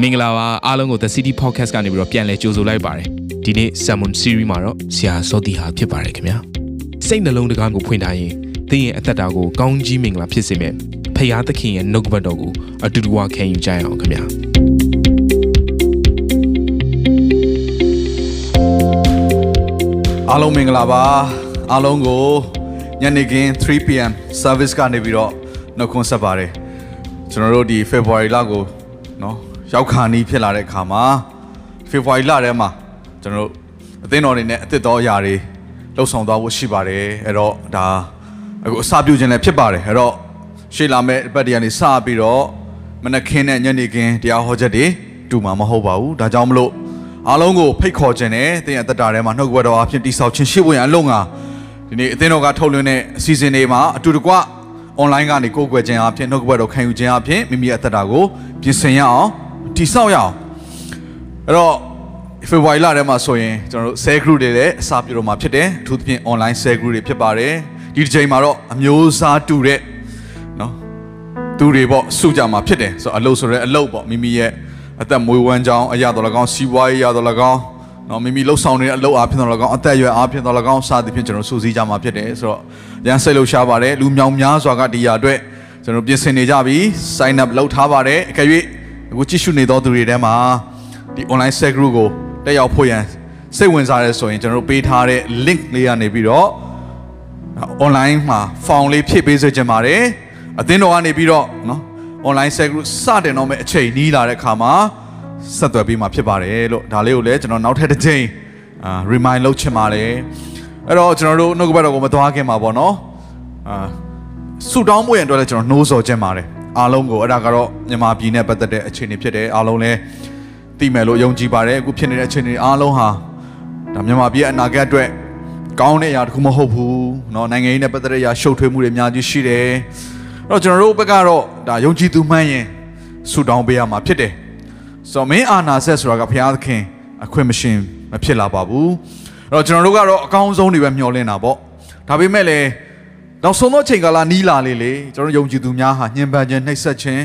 မင်္ဂလာပါအားလုံးကို The City Podcast ကနေပြီးတော့ပြန်လည်ကြိုဆိုလိုက်ပါတယ်ဒီနေ့ Salmon Series မှာတော့ဆရာစောတီဟာဖြစ်ပါတယ်ခင်ဗျာစိတ်နှလုံးတကားကိုဖွင့်ထားရင်သင်ရဲ့အသက်တာကိုကောင်းကြီးမင်္ဂလာဖြစ်စေမယ့်ဖရာသခင်ရဲ့နှုတ်ကပတ်တော်ကိုအတူတူဝခံယူကြရအောင်ခင်ဗျာအားလုံးမင်္ဂလာပါအားလုံးကိုညနေခင်း 3pm service ကနေပြီးတော့နှုတ်ခွန်းဆက်ပါတယ်ကျွန်တော်တို့ဒီ February လကိုเนาะ ရောက်ခါနီးဖြစ်လာတဲ့အခါမှာ February လထဲမှာကျွန်တော်တို့အသင်းတော်တွေနဲ့အသစ်တော်အရာတွေလှုပ်ဆောင်သွားဖို့ရှိပါတယ်အဲ့တော့ဒါအခုအစပြုခြင်းလည်းဖြစ်ပါတယ်အဲ့တော့ရှေ့လာမယ့်အပတ်တည်းကနေစပြီးတော့မနက်ခင်းနဲ့ညနေခင်းတရားဟောချက်တွေတူမှာမဟုတ်ပါဘူးဒါကြောင့်မလို့အားလုံးကိုဖိတ်ခေါ်ခြင်းနဲ့တင်ရသက်တာထဲမှာနှုတ်ကပတ်တော်အဖြစ်တိဆောက်ခြင်းရှိဖို့ရန်အလုံးကဒီနေ့အသင်းတော်ကထုတ်လွှင့်တဲ့အစီအစဉ်တွေမှာအတူတကွ online ကနေကိုယ်ကွယ်ခြင်းအဖြစ်နှုတ်ကပတ်တော်ခံယူခြင်းအဖြစ်မိမိရဲ့အသက်တာကိုပြင်ဆင်ရအောင် တိဆောက်ရအောင်အဲ့တော့ February လထဲမှာဆိုရင်ကျွန်တော်တို့ cell group တွေလည်းအစပြုတော့မှာဖြစ်တယ်အထူးသဖြင့် online cell group တွေဖြစ်ပါတယ်ဒီတစ်ချိန်မှာတော့အမျိုးအစားတူတဲ့နော်သူတွေပေါ့စုကြမှာဖြစ်တယ်ဆိုတော့အလုပ်ဆိုရဲအလုပ်ပေါ့မိမိရဲ့အသက်မွေးဝမ်းကြောင်းအရာတော်၎င်းစီးပွားရေးရာတော်၎င်းနော်မိမိလှုပ်ဆောင်နေတဲ့အလုပ်အားဖြင့်တော်၎င်းအသက်အရွယ်အားဖြင့်တော်၎င်းစသည်ဖြင့်ကျွန်တော်စူးစီးကြမှာဖြစ်တယ်ဆိုတော့ရန်စိတ်လှုပ်ရှားပါတယ်လူမြောင်များစွာကဒီရာအတွက်ကျွန်တော်ပြင်ဆင်နေကြပြီ sign up လုပ်ထားပါတယ်အကယ်၍ အခုကြည့်ရှုနေသောသူတွေထဲမှာဒီ online set group ကိုတက်ရောက်ဖို့ရန်စိတ်ဝင်စားရဲဆိုရင်ကျွန်တော်တို့ပေးထားတဲ့ link လေးကနေပြီးတော့ online မှာ form လေးဖြည့်ပေးစေချင်ပါတယ်အသင်းတော်ကနေပြီးတော့နော် online set group စတင်တော့မယ့်အချိန်နီးလာတဲ့အခါမှာဆက်သွယ်ပေးမှာဖြစ်ပါတယ်လို့ဒါလေးကိုလည်းကျွန်တော်နောက်ထပ်တစ်ချိန်အာ remind လုပ်ချင်ပါတယ်အဲ့တော့ကျွန်တော်တို့နှုတ်ကပတ်တော်ကိုမသွားခင်မှာပေါ့နော်အာဆူတောင်းမှုရန်အတွက်လည်းကျွန်တော်နှိုးဆော်ခြင်းပါတယ် အားလုံးကိုအဲ့ဒါကတော့မြန်မာပြည်နဲ့ပတ်သက်တဲ့အခြေအနေဖြစ်တယ်အားလုံးလည်းသိမယ်လို့ယုံကြည်ပါတယ်အခုဖြစ်နေတဲ့အခြေအနေအားလုံးဟာဒါမြန်မာပြည်ရဲ့အနာဂတ်အတွက်ကောင်းတဲ့အရာတခုမဟုတ်ဘူးเนาะနိုင်ငံရေးနဲ့ပတ်သက်တဲ့အရာရှုပ်ထွေးမှုတွေအများကြီးရှိတယ်အဲ့တော့ကျွန်တော်တို့ဘက်ကတော့ဒါယုံကြည်သူမှန်းရင်ဆူတောင်းပေးရမှာဖြစ်တယ်ဆိုတော့မင်းအာနာဆက်ဆိုတာကဘုရားသခင်အခွင့်မရှင်မဖြစ်လာပါဘူးအဲ့တော့ကျွန်တော်တို့ကတော့အကောင်းဆုံးတွေပဲမျှော်လင့်တာပေါ့ဒါပေမဲ့လည်း နောက်ဆုံးသောချိန်ကာလနီးလာလေလေကျွန်တော်ယုံကြည်သူများဟာညှဉ်းပန်းခြင်းနှိပ်စက်ခြင်း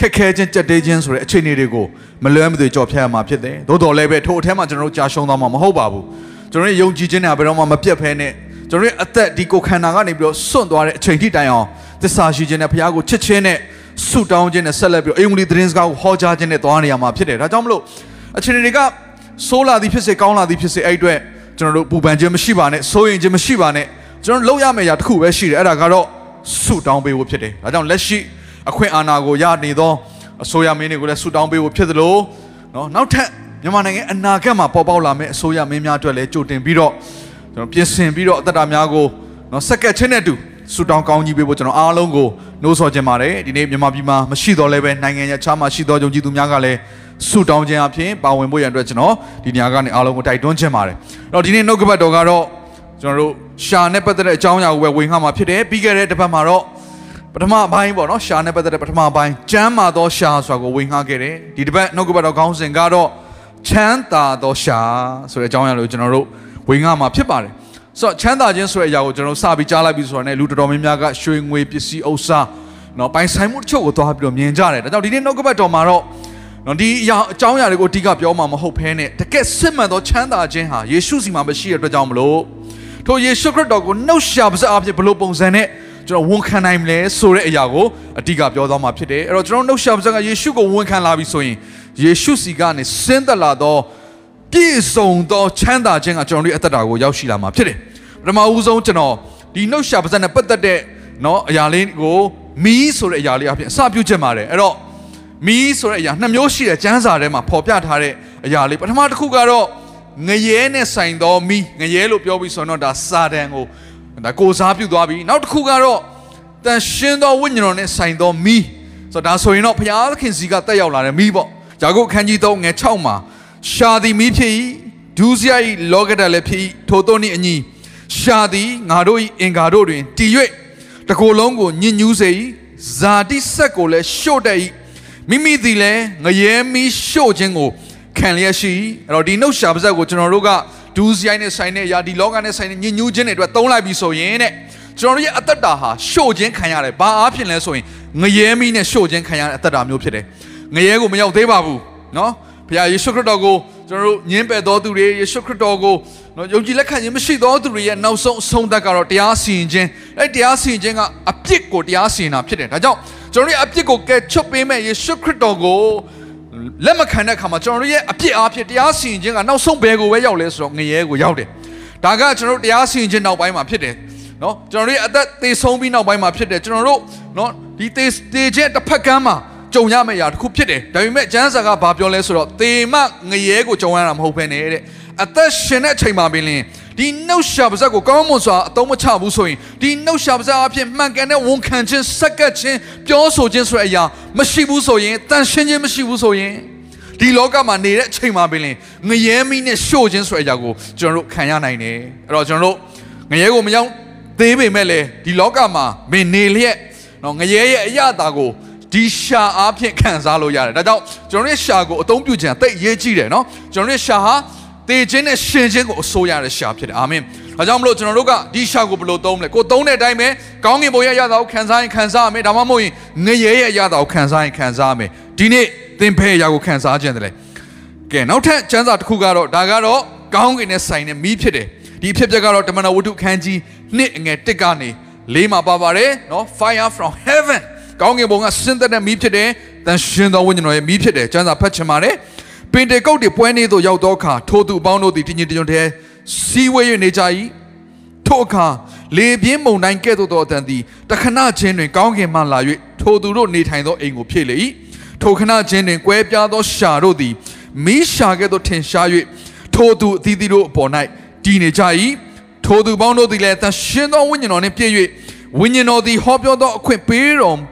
ခက်ခဲခြင်းကြက်တဲခြင်းဆိုတဲ့အခြေအနေတွေကိုမလွဲမသွေကြော်ဖြတ်ရမှာဖြစ်တယ်သို့တော်လည်းပဲထို့အထက်မှာကျွန်တော်တို့ကြာရှုံးသွားမှာမဟုတ်ပါဘူးကျွန်တော်တို့ယုံကြည်ခြင်းနဲ့ဘယ်တော့မှမပြတ်ဖဲနဲ့ကျွန်တော်တို့အသက်ဒီကိုခန္ဓာကနေပြီးတော့စွန့်သွားတဲ့အချိန်ထိတိုင်အောင်သစ္စာရှိခြင်းနဲ့ဘုရားကိုချစ်ခြင်းနဲ့ဆုတောင်းခြင်းနဲ့ဆက်လက်ပြီးတော့အိမ်ဝင်သတင်းစကားကိုဟောကြားခြင်းနဲ့သွားနေရမှာဖြစ်တယ်ဒါကြောင့်မလို့အခြေအနေတွေကဆိုးလာသည်ဖြစ်စေကောင်းလာသည်ဖြစ်စေအဲ့အတွက်ကျွန်တော်တို့ပူပန်ခြင်းမရှိပါနဲ့စိုးရင်ခြင်းမရှိပါနဲ့ ကျွန်တော်လုပ်ရမယ့်အရာတစ်ခုပဲရှိတယ်အဲ့ဒါကတော့ဆုတောင်းပေးဖို့ဖြစ်တယ်ဒါကြောင့်လက်ရှိအခွင့်အာဏာကိုရနေသောအစိုးရမင်းတွေကိုလည်းဆုတောင်းပေးဖို့ဖြစ်သလိုနော်နောက်ထပ်မြန်မာနိုင်ငံအနာဂတ်မှာပေါ်ပေါက်လာမယ့်အစိုးရမင်းများအတွက်လည်းကြိုတင်ပြီးတော့ကျွန်တော်ပြင်ဆင်ပြီးတော့အသက်တာများကိုနော်စက္ကက်ချင်းနဲ့တူဆူတောင်းကောင်းကြီးပေးဖို့ကျွန်တော်အားလုံးကိုနှိုးဆော်ခြင်းပါတယ်ဒီနေ့မြန်မာပြည်မှာမရှိတော့လည်းပဲနိုင်ငံရဲ့ခြားမှာရှိသောယုံကြည်သူများကလည်းဆူတောင်းခြင်းအပြင်ပါဝင်ဖို့ရန်အတွက်ကျွန်တော်ဒီညကနေအားလုံးကိုတိုက်တွန်းခြင်းပါတယ်အဲ့တော့ဒီနေ့နှုတ်ကပတ်တော်ကတော့ကျွန်တော်တို့ရှာနဲ့ပတ်သက်တဲ့အကြောင်းအရာကိုပဲဝင်ခါမှာဖြစ်တယ်ပြီးခဲ့တဲ့တစ်ပတ်မှာတော့ပထမပိုင်းပေါ့နော်ရှာနဲ့ပတ်သက်တဲ့ပထမပိုင်းကျမ်းမာသောရှာဆိုတာကိုဝင်ခါခဲ့တယ်ဒီတစ်ပတ်နှုတ်ကပတ်တော်ခေါင်းစဉ်ကတော့ချမ်းသာသောရှာဆိုတဲ့အကြောင်းအရာကိုကျွန်တော်တို့ဝင်ခါမှာဖြစ်ပါတယ်ဆိုတော့ချမ်းသာခြင်းဆိုတဲ့အရာကိုကျွန်တော်စပြီးကြားလိုက်ပြီးဆိုတာနဲ့လူတော်တော်များများကရွှေငွေပစ္စည်းဥစ္စာနော်ပိုင်ဆိုင်မှုတချို့ကိုသွားပြီးတော့မြင်ကြတယ်ဒါကြောင့်ဒီနေ့နှုတ်ကပတ်တော်မှာတော့နော်ဒီအရာအကြောင်းအရာတွေကိုအဓိကပြောမှာမဟုတ်ဘဲနဲ့တကယ်စစ်မှန်သောချမ်းသာခြင်းဟာယေရှုစီမှာမရှိတဲ့အတွက်ကြောင့်မလို့ ထိုယေရှုခရစ်တော်ကိုနှုတ်ရှာပါစအဖြစ်ဘလို့ပုံစံနဲ့ကျွန်တော်ဝန်ခံနိုင်မလဲဆိုတဲ့အရာကိုအဓိကပြောသွားမှာဖြစ်တယ်အဲ့တော့ကျွန်တော်နှုတ်ရှာပါစကယေရှုကိုဝန်ခံလာပြီဆိုရင်ယေရှုစီကနေဆင်းသက်လာသောပြည့်စုံသောချမ်းသာခြင်းကကျွန်တော်တို့အသက်တာကိုရောက်ရှိလာမှာဖြစ်တယ်ပထမဦးဆုံးကျွန်တော်ဒီနှုတ်ရှာပါစနဲ့ပတ်သက်တဲ့เนาะအရာလေးကိုမီးဆိုတဲ့အရာလေးအဖြစ်အစပြုချက်ပါတယ်အဲ့တော့မီးဆိုတဲ့အရာနှစ်မျိုးရှိတဲ့ကျမ်းစာထဲမှာဖော်ပြထားတဲ့အရာလေးပထမတစ်ခုကတော့ ငရဲနဲ့ဆိုင်သောမီးငရဲလို့ပြောပြီးဆိုတော့ဒါစာတန်ကိုဒါကိုစားပြုသွားပြီနောက်တစ်ခုကတော့တန်ရှင်းသောဝိညာဉ်တော်နဲ့ဆိုင်သောမီးဆိုတော့ဒါဆိုရင်တော့ဘုရားသခင်စီကတက်ရောက်လာတဲ့မီးပေါ့ဂျာကုတ်အခန်းကြီး3ငယ်6မှာရှာသည်မီးဖြစ်၏ဒုစရိုက်လောကဓာတ်လည်းဖြစ်၏ထိုသောနှင့်အညီရှာသည်ငါတို့၏အင်္ဂါတို့တွင်တည်၍တကိုယ်လုံးကိုညစ်ညူးစေ၏ဇာတိဆက်ကိုလည်းရှို့တတ်၏မိမိသည်လည်းငရဲမီးရှို့ခြင်းကို ခံလျက်ရှိအဲ့တော့ဒီနှုတ်ရှာပါဇက်ကိုကျွန်တော်တို့ကဒူးစရိုက်နဲ့ဆိုင်တဲ့ယာဒီလောကနဲ့ဆိုင်တဲ့ညဉ့်ညူးခြင်းတွေအတွက်သုံးလိုက်ပြီဆိုရင်တဲ့ကျွန်တော်တို့ရဲ့အသက်တာဟာရှို့ခြင်းခံရတယ်ဘာအားဖြင့်လဲဆိုရင်ငရဲမီးနဲ့ရှို့ခြင်းခံရတဲ့အသက်တာမျိုးဖြစ်တယ်ငရဲကိုမရောက်သေးပါဘူးနော်ဘုရားယေရှုခရစ်တော်ကိုကျွန်တော်တို့ညင်းပယ်တော်သူတွေယေရှုခရစ်တော်ကိုနော်ယုံကြည်လက်ခံခြင်းမရှိသောသူတွေရဲ့နောက်ဆုံးအဆုံးသတ်ကတော့တရားစီရင်ခြင်းအဲ့တရားစီရင်ခြင်းကအပြစ်ကိုတရားစီရင်တာဖြစ်တယ်ဒါကြောင့်ကျွန်တော်တို့ရဲ့အပြစ်ကိုကယ်ချွတ်ပေးမဲ့ယေရှုခရစ်တော်ကို လက်မခံတဲ့အခါမှာကျွန်တော်တို့ရဲ့အပြစ်အားဖြင့်တရားစီရင်ခြင်းကနောက်ဆုံးဘယ်ကိုပဲရောက်လဲဆိုတော့ငရဲကိုရောက်တယ်ဒါကကျွန်တော်တို့တရားစီရင်ခြင်းနောက်ပိုင်းမှာဖြစ်တယ်နော်ကျွန်တော်တို့ရဲ့အသက်သေဆုံးပြီးနောက်ပိုင်းမှာဖြစ်တယ်ကျွန်တော်တို့နော်ဒီသေသေခြင်းတစ်ဖက်ကမ်းမှာကြုံရမယ့်အရာတစ်ခုဖြစ်တယ်ဒါပေမဲ့ကျမ်းစာကဘာပြောလဲဆိုတော့သေမငရဲကိုကြုံရတာမဟုတ်ဘဲနဲ့တဲ့အသက်ရှင်တဲ့အချိန်မှာပင်လင် ဒီနှုတ်ရှာပါဇက်ကိုကောင်းမွန်စွာအသုံးမချဘူးဆိုရင်ဒီနှုတ်ရှာပါဇက်အဖြစ်မှန်ကန်တဲ့ဝန်ခံခြင်းစက္ကပ်ခြင်းပြောဆိုခြင်းဆိုတဲ့အရာမရှိဘူးဆိုရင်တန်ရှင်းခြင်းမရှိဘူးဆိုရင်ဒီလောကမှာနေတဲ့အချိန်မှာပင်လင်ငရဲမိနဲ့ရှို့ခြင်းဆိုတဲ့အရာကိုကျွန်တော်တို့ခံရနိုင်တယ်အဲ့တော့ကျွန်တော်တို့ငရဲကိုမရောက်သေးပေမဲ့လေဒီလောကမှာမင်းနေလျက်နော်ငရဲရဲ့အရာတာကိုဒီရှာအားဖြင့်ခံစားလို့ရတယ်ဒါကြောင့်ကျွန်တော်ရဲ့ရှာကိုအသုံးပြုခြင်းတိတ်အရေးကြီးတယ်နော်ကျွန်တော်ရဲ့ရှာဟာ တေခြင်းနဲ့ရှင်ခြင်းကိုအစိုးရတဲ့ရှာဖြစ်တယ်အာမင်ဒါကြောင့်မလို့ကျွန်တော်တို့ကဒီရှာကိုဘယ်လိုသုံးမလဲကိုသုံးတဲ့အတိုင်းပဲကောင်းကင်ဘုံရဲ့ရတာကိုခံစားရင်ခံစားရမယ်ဒါမှမဟုတ်ရင်ငရဲရဲ့ရတာကိုခံစားရင်ခံစားရမယ်ဒီနေ့သင်ဖဲရာကိုခံစားခြင်းတယ်လေကဲနောက်ထပ်ကျမ်းစာတစ်ခုကတော့ဒါကတော့ကောင်းကင်နဲ့ဆိုင်တဲ့မီးဖြစ်တယ်ဒီအဖြစ်ပြက်ကတော့တမန်တော်ဝတ္ထုခန်းကြီးနှစ်အငယ်တစ်ကနေလေးမှာပါပါတယ်နော် fire from heaven ကောင်းကင်ဘုံကဆင်းသက်တဲ့မီးဖြစ်တယ်တန်ရှင်သောဝိညာဉ်တော်ရဲ့မီးဖြစ်တယ်ကျမ်းစာဖတ်ချင်ပါတယ် ပင်တေကုတ်တွေပွဲနေသို့ရောက်သောအခါထိုသူအပေါင်းတို့သည်တညီတညွတ်တည်းစီဝေး၍နေကြ၏ထိုအခါလေပြင်းမုန်တိုင်းကဲ့သို့သောအတန်သည်တခဏချင်းတွင်ကောင်းကင်မှလာ၍ထိုသူတို့နေထိုင်သောအိမ်ကိုဖြည့်လေ၏ထိုခဏချင်းတွင်ကွဲပြားသောရှာတို့သည်မီးရှာကဲ့သို့ထင်ရှား၍ထိုသူအသီးသီးတို့အပေါ်၌တည်နေကြ၏ထိုသူပေါင်းတို့သည်လည်းတန်ရှင်သောဝိညာဉ်တော်နှင့်ပြည့်၍ဝိညာဉ်တော်သည်ဟောပြောသောအခွင့်ပေးတော်မူ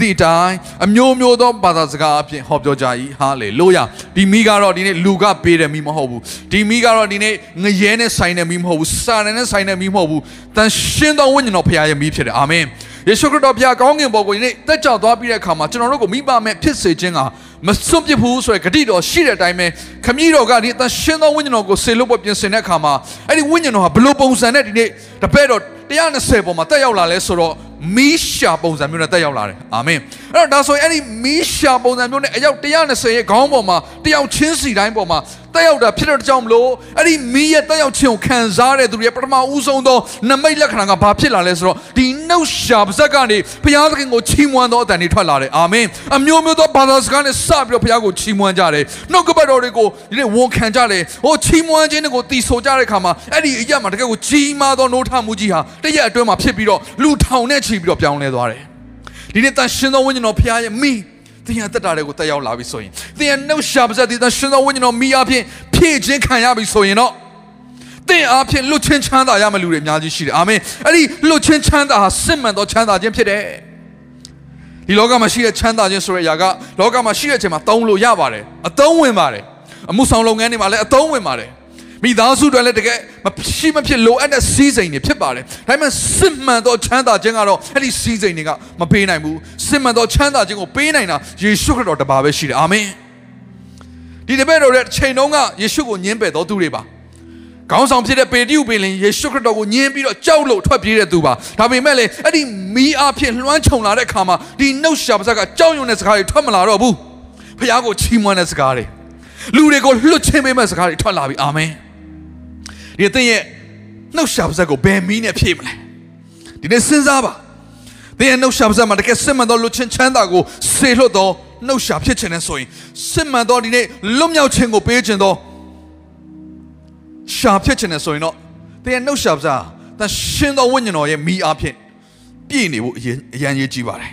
သည့်အတိုင်းအမျိုးမျိုးသောဘာသာစကားအဖြစ်ဟောပြောကြ၏ဟာလေလုယာဒီမိကတော့ဒီနေ့လူကပေးတယ်မိမဟုတ်ဘူးဒီမိကတော့ဒီနေ့ငရဲနဲ့ဆိုင်တဲ့မိမဟုတ်ဘူးစာရနဲ့ဆိုင်တဲ့မိမဟုတ်ဘူးတန်ရှင်းသောဝိညာဉ်တော်ဖခင်ရဲ့မိဖြစ်တယ်အာမင်ယေရှုခရစ်တော်ဘုရားကောင်းကင်ဘုံကိုဒီနေ့တက်ကြွသွားပြီးတဲ့အခါမှာကျွန်တော်တို့ကိုမိဘမဲ့ဖြစ်စေခြင်းကမစွန့်ပစ်ဘူးဆိုရယ်ဂတိတော်ရှိတဲ့အတိုင်းပဲခမည်းတော်ကဒီအသရှင်းသောဝိညာဉ်တော်ကိုဆေလို့ပေါ်ပြင်ဆင်တဲ့အခါမှာအဲ့ဒီဝိညာဉ်တော်ဟာဘလို့ပုံစံနဲ့ဒီနေ့တပည့်တော်120ပေါ်မှာတက်ရောက်လာလဲဆိုတော့ မီးရှာပုံစံမျိုးနဲ့တက်ရောက်လာတယ်အာမင်အဲ့တော့ဒါဆိုရင်အဲ့ဒီမီးရှာပုံစံမျိုးနဲ့အယောက်120ရဲ့ခေါင်းပေါ်မှာတယောက်ချင်းစီတိုင်းပေါ်မှာ တက်ရောက်တာဖြစ်တဲ့ကြောင့်မလို့အဲ့ဒီမီးရဲ့တက်ရောက်ခြင်းကိုခံစားတဲ့သူတွေပထမဦးဆုံးသောနမိတ်လက္ခဏာကဘာဖြစ်လာလဲဆိုတော့ဒီနှုတ်ရှာပါဇက်ကနေဘုရားသခင်ကိုချီးမွမ်းသောအတန်တွေထွက်လာတယ်အာမင်အမျိုးမျိုးသောဘာသာစကားနဲ့စပြီးတော့ဘုရားကိုချီးမွမ်းကြတယ်နှုတ်ကပတ်တော်တွေကိုဒီနေ့ဝန်ခံကြတယ်ဟိုချီးမွမ်းခြင်းတွေကိုတီးဆိုကြတဲ့အခါမှာအဲ့ဒီအရာမှာတကယ်ကိုကြီးမားသောနှိုးထမှုကြီးဟာတရက်အတွင်းမှာဖြစ်ပြီးတော့လူထောင်နဲ့ချီပြီးတော့ပြောင်းလဲသွားတယ်ဒီနေ့တန်ရှင်သောဝိညာဉ်တော်ဘုရားရဲ့မိ သင်ရတက်တာတွေကိုတက်ရောက်လာပြီဆိုရင်သင်ရနှုတ်ရှာပါစေဒီတန်ရှင်သောဝိညာဉ်တော်မိအဖြစ်ဖြည့်ခြင်းခံရပြီဆိုရင်တော့သင်အားဖြင့်လွတ်ချင်းချမ်းသာရမယ့်လူတွေအများကြီးရှိတယ်အာမင်အဲ့ဒီလွတ်ချင်းချမ်းသာဟာစစ်မှန်သောချမ်းသာခြင်းဖြစ်တယ်ဒီလောကမှာရှိတဲ့ချမ်းသာခြင်းဆိုတဲ့အရာကလောကမှာရှိတဲ့အချိန်မှာသုံးလို့ရပါတယ်အသုံးဝင်ပါတယ်အမှုဆောင်လုပ်ငန်းတွေမှာလည်းအသုံးဝင်ပါတယ် မိသားစုတွေလည်းတကယ်မရှိမဖြစ်လိုအပ်တဲ့စီးစိမ်တွေဖြစ်ပါတယ်ဒါပေမဲ့စစ်မှန်သောချမ်းသာခြင်းကတော့အဲ့ဒီစီးစိမ်တွေကမပေးနိုင်ဘူးစစ်မှန်သောချမ်းသာခြင်းကိုပေးနိုင်တာယေရှုခရစ်တော်တပါးပဲရှိတယ်အာမင်ဒီတပည့်တော်ရဲ့ချိန်တုန်းကယေရှုကိုညှင်းပယ်တော်သူတွေပါခေါင်းဆောင်ဖြစ်တဲ့ပေတရုပင်လင်ယေရှုခရစ်တော်ကိုညှင်းပြီးတော့ကြောက်လို့ထွက်ပြေးတဲ့သူပါဒါပေမဲ့လေအဲ့ဒီမီးအဖြစ်လွှမ်းခြုံလာတဲ့အခါမှာဒီနှုတ်ရှာပါးစကကြောက်ရွံ့တဲ့စကားတွေထွက်မလာတော့ဘူးဖခင်ကိုချီးမွမ်းတဲ့စကားတွေလူတွေကိုလွတ်ချင်းပေးမဲ့စကားတွေထွက်လာပြီအာမင် ဒီသင်ရဲ့နှုတ်ရှာပါးစက်ကိုဘယ်မီးနဲ့ဖြည့်မလဲဒီနေ့စဉ်းစားပါသင်ရဲ့နှုတ်ရှာပါးစက်မှာတကယ်စစ်မှန်သောလွတ်ချင်းချမ်းသာကိုဆေလွတ်သောနှုတ်ရှာဖြစ်ခြင်းနဲ့ဆိုရင်စစ်မှန်သောဒီနေ့လွတ်မြောက်ခြင်းကိုပေးခြင်းသောရှာဖြစ်ခြင်းနဲ့ဆိုရင်တော့သင်ရဲ့နှုတ်ရှာပါးစက်တန်ရှင်သောဝိညာဉ်တော်ရဲ့မီးအားဖြင့်ပြည့်နေဖို့အရင်အရန်ရေးကြည့်ပါတယ်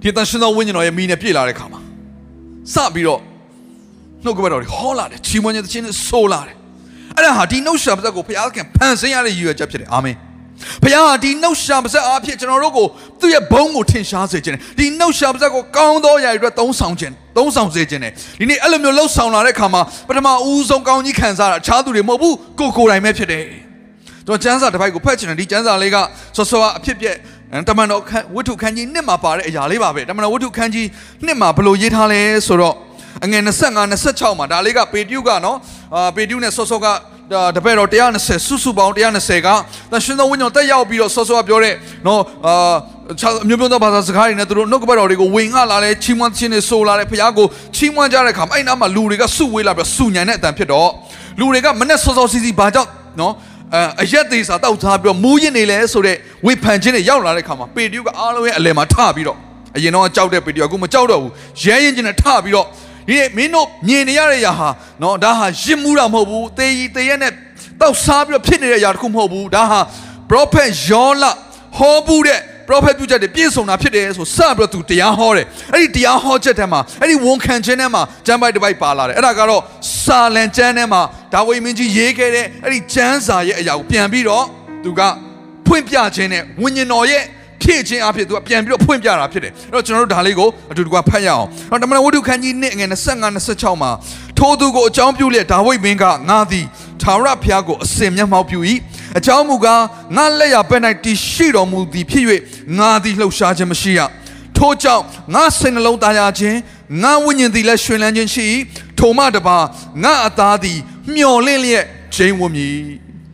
ဒီတန်ရှင်သောဝိညာဉ်တော်ရဲ့မီးနဲ့ပြည့်လာတဲ့ခါမှာစပြီးတော့နှုတ်ကပတ်တော်တွေဟောလာတယ်ချီးမွမ်းခြင်းသခြင်းတွေဆိုလာတယ် အဲ့ဒါဟာဒီနှုတ်ရှာပါးစက်ကိုဘုရားခင်ဖန်ဆင်းရတဲ့ရည်ရွယ်ချက်ဖြစ်တယ်အာမင်ဘုရားဟာဒီနှုတ်ရှာပါးစက်အားဖြင့်ကျွန်တော်တို့ကိုသူ့ရဲ့ဘုန်းကိုထင်ရှားစေခြင်းဒီနှုတ်ရှာပါးစက်ကိုကောင်းသောຢာတွေအတွက်သုံးဆောင်ခြင်းသုံးဆောင်စေခြင်းနဲ့ဒီနေ့အဲ့လိုမျိုးလှုပ်ဆောင်လာတဲ့အခါမှာပထမဦးဆုံးကောင်းကြီးခံစားတာအခြားသူတွေမဟုတ်ဘူးကိုကိုယ်တိုင်ပဲဖြစ်တယ်ကျွန်တော်ကျမ်းစာတစ်ပိုက်ကိုဖတ်ချင်တယ်ဒီကျမ်းစာလေးကဆောစောအဖြစ်ပြက်တမန်တော်ဝတ္ထုခန်းကြီးနှစ်မှာပါတဲ့အရာလေးပါပဲတမန်တော်ဝတ္ထုခန်းကြီးနှစ်မှာဘယ်လိုရေးထားလဲဆိုတော့ အငယ်25 26မှာဒါလေးကပေတျုကနော်အာပေတျုနဲ့ဆောစောကတပည့်တော်120စုစုပေါင်း120ကသရှင်သောဝိညာဉ်တက်ရောက်ပြီးတော့ဆောစောကပြောတဲ့နော်အာခြားအမျိုးမျိုးသောဘာသာစကားတွေနဲ့သူတို့နှုတ်ကပတ်တော်တွေကိုဝင်ငှလာတယ်ချီးမွမ်းခြင်းတွေဆိုလာတယ်ဖခင်ကိုချီးမွမ်းကြတဲ့အခါမှာအဲ့နားမှာလူတွေကစုဝေးလာပြီးစုညံတဲ့အတန်ဖြစ်တော့လူတွေကမနဲ့စောစောစီစီဘာကြောင့်နော်အဲအရက်သေးစာတောက်ထားပြီးတော့မူးရင်နေလဲဆိုတဲ့ဝေဖန်ခြင်းတွေရောက်လာတဲ့အခါမှာပေတရုကအားလုံးရဲ့အလယ်မှာထပြီးတော့အရင်တော့ကြောက်တဲ့ပေတရုကအခုမကြောက်တော့ဘူးရဲရင်ချင်းနဲ့ထပြီးတော့ ဒီနေ့မင်းတို့မြင်နေရတဲ့ຢာဟာနော်ဒါဟာရစ်မှုတာမဟုတ်ဘူးတေးကြီးတေးရက်နဲ့တောက်စားပြီးတော့ဖြစ်နေတဲ့ຢာတစ်ခုမဟုတ်ဘူးဒါဟာ prophet ယောလဟောဘူးတဲ့ prophet ပြုချက်တွေပြည့်စုံတာဖြစ်တယ်ဆိုစပြီးတော့သူတရားဟောတယ်အဲ့ဒီတရားဟောချက်ထဲမှာအဲ့ဒီဝန်ခံခြင်းထဲမှာကျမ်းပိုက်တစ်ပိုက်ပါလာတယ်အဲ့ဒါကတော့စာလံကျမ်းထဲမှာဒါဝိမင်းကြီးရေးခဲ့တဲ့အဲ့ဒီကျမ်းစာရဲ့အရာကိုပြန်ပြီးတော့သူကဖွင့်ပြခြင်းနဲ့ဝိညာဉ်တော်ရဲ့ ဖြည့်ခြင်းအဖြစ်သူကပြန်ပြီးတော့ဖွင့်ပြတာဖြစ်တယ်အဲ့တော့ကျွန်တော်တို့ဒါလေးကိုအတူတူကဖတ်ရအောင်အဲ့တော့တမန်ဝတ္ထုခန်းကြီး1ငွေ25 26မှာထိုသူကိုအကြောင်းပြုလျက်ဒါဝိမင်းကငါသည်ထာဝရဘုရားကိုအစင်မျက်မှောက်ပြု၏အကြောင်းမူကားငါလက်ရဘက်၌တည်ရှိတော်မူသည်ဖြစ်၍ငါသည်လှုပ်ရှားခြင်းမရှိရထို့ကြောင့်ငါစိတ်နှလုံးသားရခြင်းငါဝိညာဉ်သည်လည်းရွှင်လန်းခြင်းရှိ၏ထိုမှတပါငါအသားသည်မျော်လင့်လျက်ခြင်းဝမည်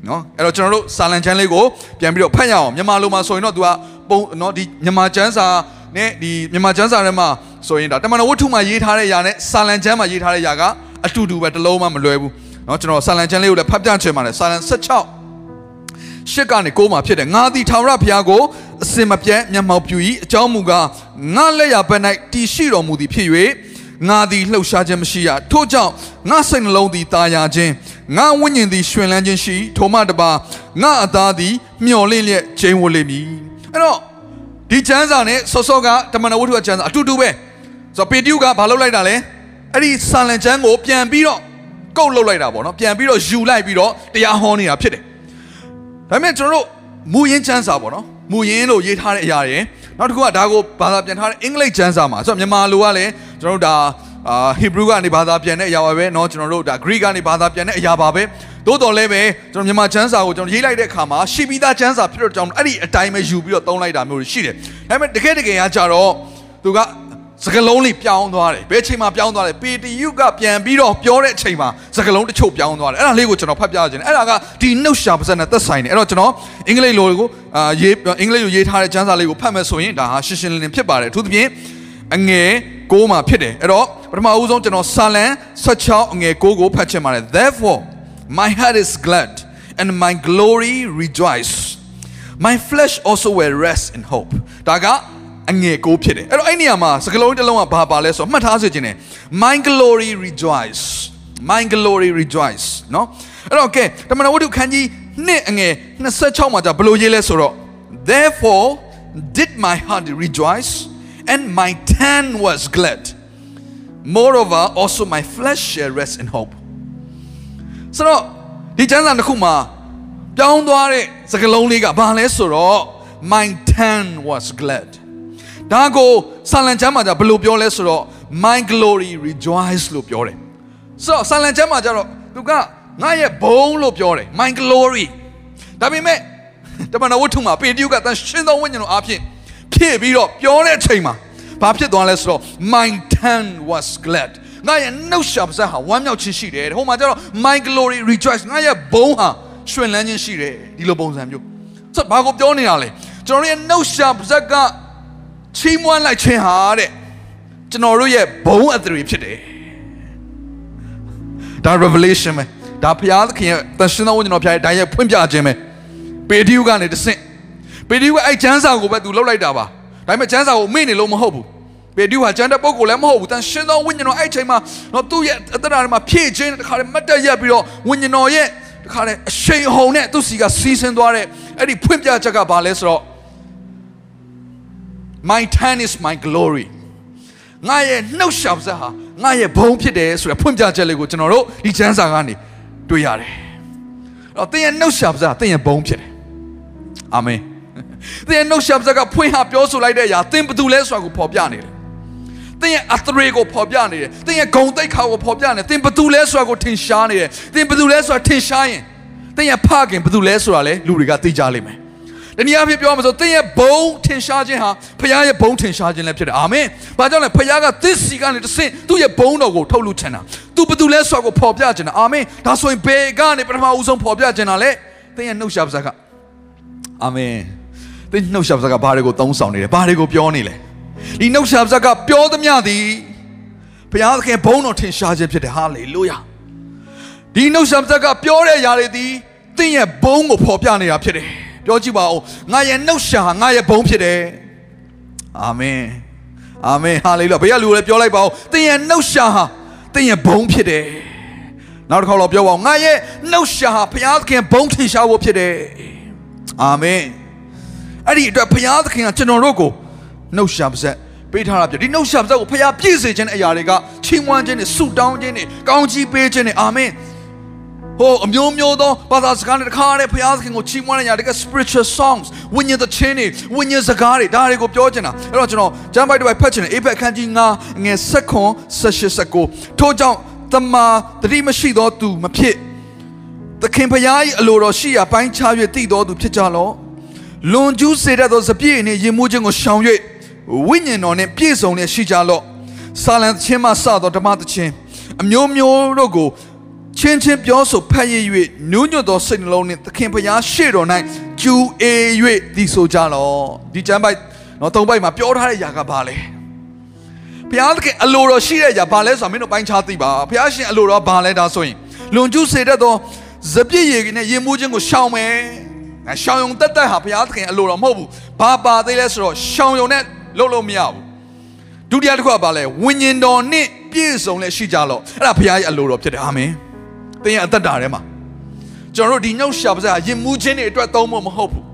နော်အဲ့တော့ကျွန်တော်တို့စာလံချမ်းလေးကိုပြန်ပြီးတော့ဖတ်ရအောင်မြန်မာလိုမှာဆိုရင်တော့သူက ပုံနော်ဒီမြန်မာကျမ်းစာနဲ့ဒီမြန်မာကျမ်းစာထဲမှာဆိုရင်ဒါတမန်တော်ဝတ္ထုမှာရေးထားတဲ့ຢာနဲ့စာလံချမ်းမှာရေးထားတဲ့ຢာကအတူတူပဲတစ်လုံးမှမလွယ်ဘူးเนาะကျွန်တော်ဆာလံချမ်းလေးကိုလည်းဖတ်ပြချင်ပါတယ်ဆာလံ16ရှစ်ကနေ9မှာဖြစ်တယ်ငါသည်ထာဝရဘုရားကိုအစင်မပြတ်မျက်မှောက်ပြု၏အကြောင်းမူကားငါလက်ရဘက်၌တည်ရှိတော်မူသည်ဖြစ်၍ငါသည်လှုပ်ရှားခြင်းမရှိရထို့ကြောင့်ငါစိတ်နှလုံးသည်တာယာခြင်းငါဝိညာဉ်သည်ရွှင်လန်းခြင်းရှိထိုမှတပါငါအသားသည်မျော်လင့်လျက်ကျိန်းဝတ်လိမ့်မည် အဲ့တော့ဒီကျမ်းစာနဲ့စောစောကတမန်တော်ဝတ္ထုအကျမ်းစာအတူတူပဲဆိုတော့ပေတရုကဘာလုပ်လိုက်တာလဲအဲ့ဒီဆာလံကျမ်းကိုပြန်ပြီးတော့ကုတ်လုတ်လိုက်တာပေါ့နော်ပြန်ပြီးတော့ယူလိုက်ပြီးတော့တရားဟောနေတာဖြစ်တယ်ဒါပေမဲ့ကျွန်တော်တို့မူရင်းကျမ်းစာပေါ့နော်မူရင်းလို့ရေးထားတဲ့အရာတွေနောက်တစ်ခုကဒါကိုဘာသာပြန်ထားတဲ့အင်္ဂလိပ်ကျမ်းစာမှာဆိုတော့မြန်မာလိုကလည်းကျွန်တော်တို့ဒါ အာဟီဘရူးကနေဘာသာပြန်တဲ့အရာပါပဲเนาะကျွန်တော်တို့ဒါ Greek ကနေဘာသာပြန်တဲ့အရာပါပဲသို့တော်လည်းပဲကျွန်တော်မြန်မာကျမ်းစာကိုကျွန်တော်ရေးလိုက်တဲ့အခါမှာရှိပြီးသားကျမ်းစာဖြစ်တော့ကြောင့်အဲ့ဒီအတိုင်းပဲယူပြီးတော့သုံးလိုက်တာမျိုးရှိတယ်ဒါပေမဲ့တကယ်တကယ်ကကြတော့သူကစကလုံးလေးပြောင်းသွားတယ်ဘယ်ချိန်မှာပြောင်းသွားလဲပေတယုကပြန်ပြီးတော့ပြောတဲ့အချိန်မှာစကလုံးတချို့ပြောင်းသွားတယ်အဲ့ဒါလေးကိုကျွန်တော်ဖတ်ပြခြင်းအဲ့ဒါကဒီနှုတ်ရှာပါစက်နဲ့သက်ဆိုင်တယ်အဲ့တော့ကျွန်တော်အင်္ဂလိပ်လိုကိုအာရေးအင်္ဂလိပ်လိုရေးထားတဲ့ကျမ်းစာလေးကိုဖတ်မယ်ဆိုရင်ဒါဟာရှင်းရှင်းလင်းလင်းဖြစ်ပါတယ်အထူးသဖြင့်အငယ် 6မှာဖြစ်တယ်အဲ့တော့ပထမအဦးဆုံးကျွန်တော်စာလံ16အငယ်6ကိုဖတ်ချင်ပါတယ် therefore my heart is glad and my glory rejoice my flesh also will rest in hope ဒါကအငယ်ကိုဖြစ်တယ်အဲ့တော့အဲ့နေရာမှာစကလုံးတစ်လုံးကဘာပါလဲဆိုတော့မှတ်ထားစေချင်တယ် my glory rejoice my glory rejoice เนาะအဲ့တော့ကဲတမန်တော်ဝတ္ထုခန်းကြီး1အငယ်26မှာじゃဘယ်လိုရေးလဲဆိုတော့ therefore did my heart rejoice and my tongue was glad moreover also my flesh shall rest in hope ဆိုတော့ဒီကျမ်းစာတစ်ခုမှာပြောင်းသွားတဲ့စကားလုံးလေးကဘာလဲဆိုတော့ my tongue was glad ဒါကိုဆာလံကျမ်းမှာじゃဘယ်လိုပြောလဲဆိုတော့ my glory rejoice လို့ပြောတယ်ဆိုတော့ဆာလံကျမ်းမှာကြတော့သူကငါရဲ့ဘုံလို့ပြောတယ် my glory ဒါပေမဲ့တမန်တော်ဝတ္ထုမှာပေတရုကတန်ရှင်းသောဝိညာဉ်တော်အဖြစ် ဖြည့်ပြီးတော့ပြောတဲ့အချိန်မှာဘာဖြစ်သွားလဲဆိုတော့ my tongue was glad ငါရဲ့နှုတ်ရှာပါးစပ်ဟာဝမ်းမြောက်ခြင်းရှိတယ်ဟိုမှာကျတော့ my glory rejoice ငါရဲ့ဘုံဟာရွှင်လန်းခြင်းရှိတယ်ဒီလိုပုံစံမျိုးဆိုတော့ဘာကိုပြောနေတာလဲကျွန်တော်ရဲ့နှုတ်ရှာပါးစပ်ကချီးမွမ်းလိုက်ခြင်းဟာတဲ့ကျွန်တော်တို့ရဲ့ဘုံအသရေဖြစ်တယ်ဒါ revelation ပဲဒါဘုရားသခင်ရဲ့တန်ရှင်းသောဝိညာဉ်တော်ဘုရားရဲ့ဒါရဲ့ဖွင့်ပြခြင်းပဲပေတရုကနေတဆင့် ပေတရုကအဲ့ကျမ်းစာကိုပဲသူလှုပ်လိုက်တာပါဒါပေမဲ့ကျမ်းစာကိုမေ့နေလို့မဟုတ်ဘူးပေတရုဟာကျမ်းတဲ့ပုဂ္ဂိုလ်လည်းမဟုတ်ဘူးတန်ရှင်းသောဝိညာဉ်တော်အဲ့ချိန်မှာတော့သူ့ရဲ့အတ္တရာမှာဖြည့်ခြင်းတခါတည်းမတ်တက်ရက်ပြီးတော့ဝိညာဉ်တော်ရဲ့တခါတည်းအရှိန်အဟုန်နဲ့သူ့စီကစီးဆင်းသွားတဲ့အဲ့ဒီဖွင့်ပြချက်ကဘာလဲဆိုတော့ my tongue is my glory ငါရဲ့နှုတ်ရှာပါးစပ်ဟာငါရဲ့ဘုံဖြစ်တယ်ဆိုရယ်ဖွင့်ပြချက်လေးကိုကျွန်တော်တို့ဒီကျမ်းစာကနေတွေ့ရတယ်။အဲ့တော့သင်ရဲ့နှုတ်ရှာပါးစပ်သင်ရဲ့ဘုံဖြစ်တယ်။အာမင်။ သင်ရဲ့နှုတ်ရှာပါးစပ်ကဖွင့်ဟပြောဆိုလိုက်တဲ့အရာသင်ဘယ်သူလဲဆိုတာကိုဖော်ပြနေတယ်။သင်ရဲ့အသရေကိုဖော်ပြနေတယ်။သင်ရဲ့ဂုံတိတ်ခါကိုဖော်ပြနေတယ်။သင်ဘယ်သူလဲဆိုတာကိုထင်ရှားနေတယ်။သင်ဘယ်သူလဲဆိုတာထင်ရှားရင်သင်ရဲ့ဖခင်ဘယ်သူလဲဆိုတာလေလူတွေကသိကြလိမ့်မယ်။တနည်းအားဖြင့်ပြောမှာဆိုသင်ရဲ့ဘုံထင်ရှားခြင်းဟာဖခင်ရဲ့ဘုံထင်ရှားခြင်းလည်းဖြစ်တယ်အာမင်။ဘာကြောင့်လဲဖခင်ကသစ်စီကနေတဆင့်သူ့ရဲ့ဘုံတော်ကိုထုတ်လွှတ်ချင်တာ။ तू ဘယ်သူလဲဆိုတာကိုဖော်ပြချင်တာအာမင်။ဒါဆိုရင်ဘယ်ကနေပထမဦးဆုံးဖော်ပြချင်တာလဲ။သင်ရဲ့နှုတ်ရှာပါးစကားအာမင်။ဒ သင်နှုတ်ဆက်စကားဘာတွေကိုသုံးဆောင်နေလဲဘာတွေကိုပြောနေလဲဒီနှုတ်ဆက်စကားပြောသမျှသည်ဘုရားသခင်ဘုန်းတော်ထင်ရှားခြင်းဖြစ်တယ်ဟာလေလုယာဒီနှုတ်ဆက်စကားပြောတဲ့ຢာတွေသည်သင်ရဲ့ဘုန်းကိုဖော်ပြနေတာဖြစ်တယ်ပြောကြည့်ပါဦးငါရဲ့နှုတ်ရှာငါရဲ့ဘုန်းဖြစ်တယ်အာမင်အာမင်ဟာလေလုယာဘယ်ကလူလဲပြောလိုက်ပါဦးသင်ရဲ့နှုတ်ရှာဟာသင်ရဲ့ဘုန်းဖြစ်တယ်နောက်တစ်ခေါက်တော့ပြောပါဦးငါရဲ့နှုတ်ရှာဟာဘုရားသခင်ဘုန်းထင်ရှားဖို့ဖြစ်တယ်အာမင် အဲ့ဒီအတွက်ဘုရားသခင်ကကျွန်တော်တို့ကိုနှုတ်ရှာပါစေပေးထားတာပြဒီနှုတ်ရှာပါစေကိုဘုရားပြည့်စေခြင်းတဲ့အရာတွေကချီးမွမ်းခြင်းနဲ့ဆုတောင်းခြင်းနဲ့ကောင်းချီးပေးခြင်းနဲ့အာမင်ဟိုအမျိုးမျိုးသောဘာသာစကားနဲ့တခါတည်းဘုရားသခင်ကိုချီးမွမ်းတဲ့ညာတက spiritual songs ဝိညာဉ်သချင်းတွေဝိညာဉ်စကားတွေဒါတွေကိုပြောချင်တာအဲ့တော့ကျွန်တော်ကျမ်းပိုက်တစ်ပိုက်ဖတ်ချင်တယ်အေဖက်အခန်းကြီး9ငယ်7ခွန်18 19ထို့ကြောင့်တမာတတိမရှိသောသူမဖြစ်သခင်ဖျား၏အလိုတော်ရှိရာပိုင်းခြား၍တည်တော်သူဖြစ်ကြလော့ လွန်ကျူးစေတတ်သောစပြည့်နှင့်ရင်မှုခြင်းကိုရှောင်၍ဝိညာဉ်တော်နှင့်ပြည့်စုံလျက်ရှိကြလော့စာလံသချင်းမှစသောဓမ္မသချင်းအမျိုးမျိုးတို့ကိုချင်းချင်းပြောဆိုဖတ်ရ၍နူးညွတ်သောစိတ်နှလုံးနှင့်သခင်ဖျားရှေ့တော်၌ကျူအေ၍တည်ဆိုကြလော့ဒီကျမ်းပိုက်နော်သုံးပိုက်မှာပြောထားတဲ့ຢာကဘာလဲဘုရားသခင်အလိုတော်ရှိတဲ့ຢာဘာလဲဆိုတော့မင်းတို့ပိုင်းခြားသိပါဘုရားရှင်အလိုတော်ဘာလဲဒါဆိုရင်လွန်ကျူးစေတတ်သောဇပြည့်ရည်နဲ့ရင်မှုချင်းကိုရှောင်မယ် ငါရှောင်ယုံတက်တက်ဟာဘုရားသခင်အလိုတော်မဟုတ်ဘူးဘာပါသေးလဲဆိုတော့ရှောင်ယုံနဲ့လှုပ်လို့မရဘူးဒုတိယတစ်ခုကဘာလဲဝိညာဉ်တော်နဲ့ပြည့်စုံလဲရှိကြလော့အဲ့ဒါဘုရားရဲ့အလိုတော်ဖြစ်တယ်အာမင်သင်ရဲ့အသက်တာထဲမှာကျွန်တော်တို့ဒီနှုတ်ရှာပါးစာယဉ်မှုခြင်းတွေအတွက်သုံးဖို့မဟုတ်ဘူး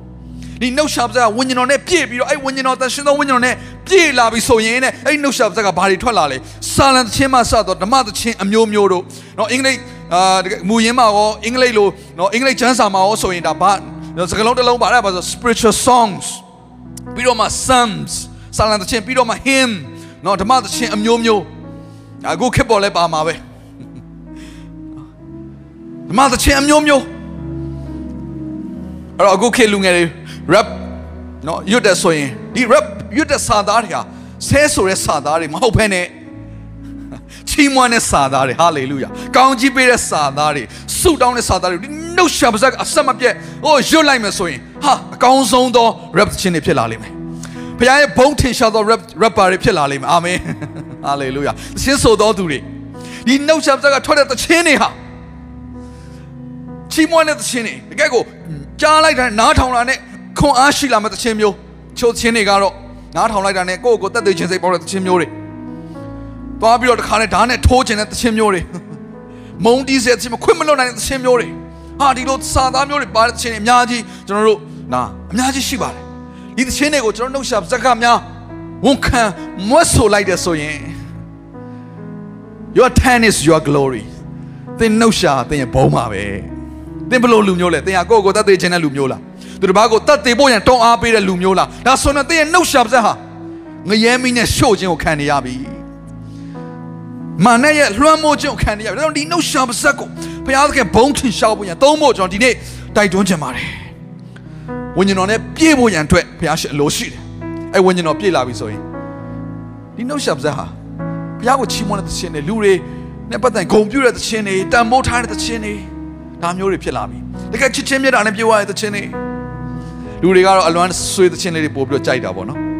ဒီနှုတ်ရှာပါးစာဝိညာဉ်တော်နဲ့ပြည့်ပြီးတော့အဲ့ဝိညာဉ်တော်သရှင်သောဝိညာဉ်တော်နဲ့ပြည့်လာပြီဆိုရင်နဲ့အဲ့နှုတ်ရှာပါးစာကဘာတွေထွက်လာလဲစာလံသခြင်းမှစတော့ဓမ္မသခြင်းအမျိုးမျိုးတို့နော်အင်္ဂလိပ်အာမူရင်းမှာရောအင်္ဂလိပ်လိုနော်အင်္ဂလိပ်ကျမ်းစာမှာရောဆိုရင်ဒါဘာ နော်စကားလုံးတစ်လုံးပါတယ်ဘာလို့ spiritual songs ပြီးတော့မှ psalms စာလံသချင်းပြီးတော့မှ hymn နော်ဓမ္မသချင်းအမျိုးမျိုးအခုခေတ်ပေါ်လဲပါမှာပဲဓမ္မသချင်းအမျိုးမျိုးအဲ့တော့အခုခေတ်လူငယ်တွေ rap နော်ရွတ်တဲ့ဆိုရင်ဒီ rap ရွတ်တဲ့စာသားတွေဟာဆဲဆိုတဲ့စာသားတွေမဟုတ်ဘဲနဲ့ ချီးမွမ်းတဲ့စာသားတွေဟာလေလုယာကောင်းကြီးပေးတဲ့စာသားတွေဆုတောင်းတဲ့စာသားတွေဒီနှုတ်ရှာပါးစပ်အဆက်မပြတ်ဟိုရွတ်လိုက်မယ်ဆိုရင်ဟာအကောင်းဆုံးသော rap ချင်းတွေဖြစ်လာလိမ့်မယ်ဘုရားရဲ့ဘုန်းထင်ရှားသော rap rapper တွေဖြစ်လာလိမ့်မယ်အာမင်ဟာလေလုယာသင်းဆိုသောသူတွေဒီနှုတ်ရှာပါးစပ်ကထွက်တဲ့သချင်းတွေဟာချီးမွမ်းတဲ့သချင်းတွေတကယ်ကိုကြားလိုက်တာနားထောင်တာနဲ့ခွန်အားရှိလာမဲ့သချင်းမျိုးချိုးသချင်းတွေကတော့နားထောင်လိုက်တာနဲ့ကိုယ့်ကိုယ်တက်သေးခြင်းစိတ်ပေါ်တဲ့သချင်းမျိုးတွေ သွားပြီးတော့တခါနဲ့ဓာတ်နဲ့ထိုးခြင်းတဲ့သချင်းမျိုးတွေမုံတီးစေသချင်းမခွင့်မလွတ်နိုင်တဲ့သချင်းမျိုးတွေဟာဒီလိုစာသားမျိုးတွေပါတဲ့သချင်းတွေအများကြီးကျွန်တော်တို့နာအများကြီးရှိပါတယ်ဒီသချင်းတွေကိုကျွန်တော်နှုတ်ရှာစကားများဝန်ခံမွတ်ဆိုလိုက်တဲ့ဆိုရင် your ten is your glory သင်နှုတ်ရှာသင်ရဲ့ဘုံပါပဲသင်ဘလို့လူမျိုးလဲသင်ဟာကိုယ့်ကိုယ်တတ်သေးခြင်းတဲ့လူမျိုးလားသူတစ်ပါးကိုတတ်သေးဖို့ရန်တောင်းအားပေးတဲ့လူမျိုးလားဒါဆိုရင်သင်ရဲ့နှုတ်ရှာပါစက်ဟာငရဲမင်းနဲ့ရှို့ခြင်းကိုခံနေရပြီ မာနရဲ့လွှမ်းမိုးခြင်းကိုခံနေရပြီဒါကြောင့်ဒီနှုတ်ရှာပါစက်ကိုဘုရားသခင်ဘုံထင်ရှားဖို့ရန်သုံးဖို့ကျွန်တော်ဒီနေ့တိုက်တွန်းချင်ပါတယ်ဝိညာဉ်တော်နဲ့ပြည့်ဖို့ရန်အတွက်ဘုရားရှိအလိုရှိတယ်အဲဝိညာဉ်တော်ပြည့်လာပြီဆိုရင်ဒီနှုတ်ရှာပါစက်ဟာဘုရားကိုချီးမွမ်းတဲ့သခြင်းတွေလူတွေနဲ့ပတ်သက်ဂုဏ်ပြုတဲ့သခြင်းတွေတန်ဖိုးထားတဲ့သခြင်းတွေဒါမျိုးတွေဖြစ်လာပြီတကယ်ချစ်ချင်းမြတ်တာနဲ့ပြေဝတဲ့သခြင်းတွေလူတွေကတော့အလွမ်းဆွေးသခြင်းလေးတွေပို့ပြီးတော့ကြိုက်တာပေါ့နော်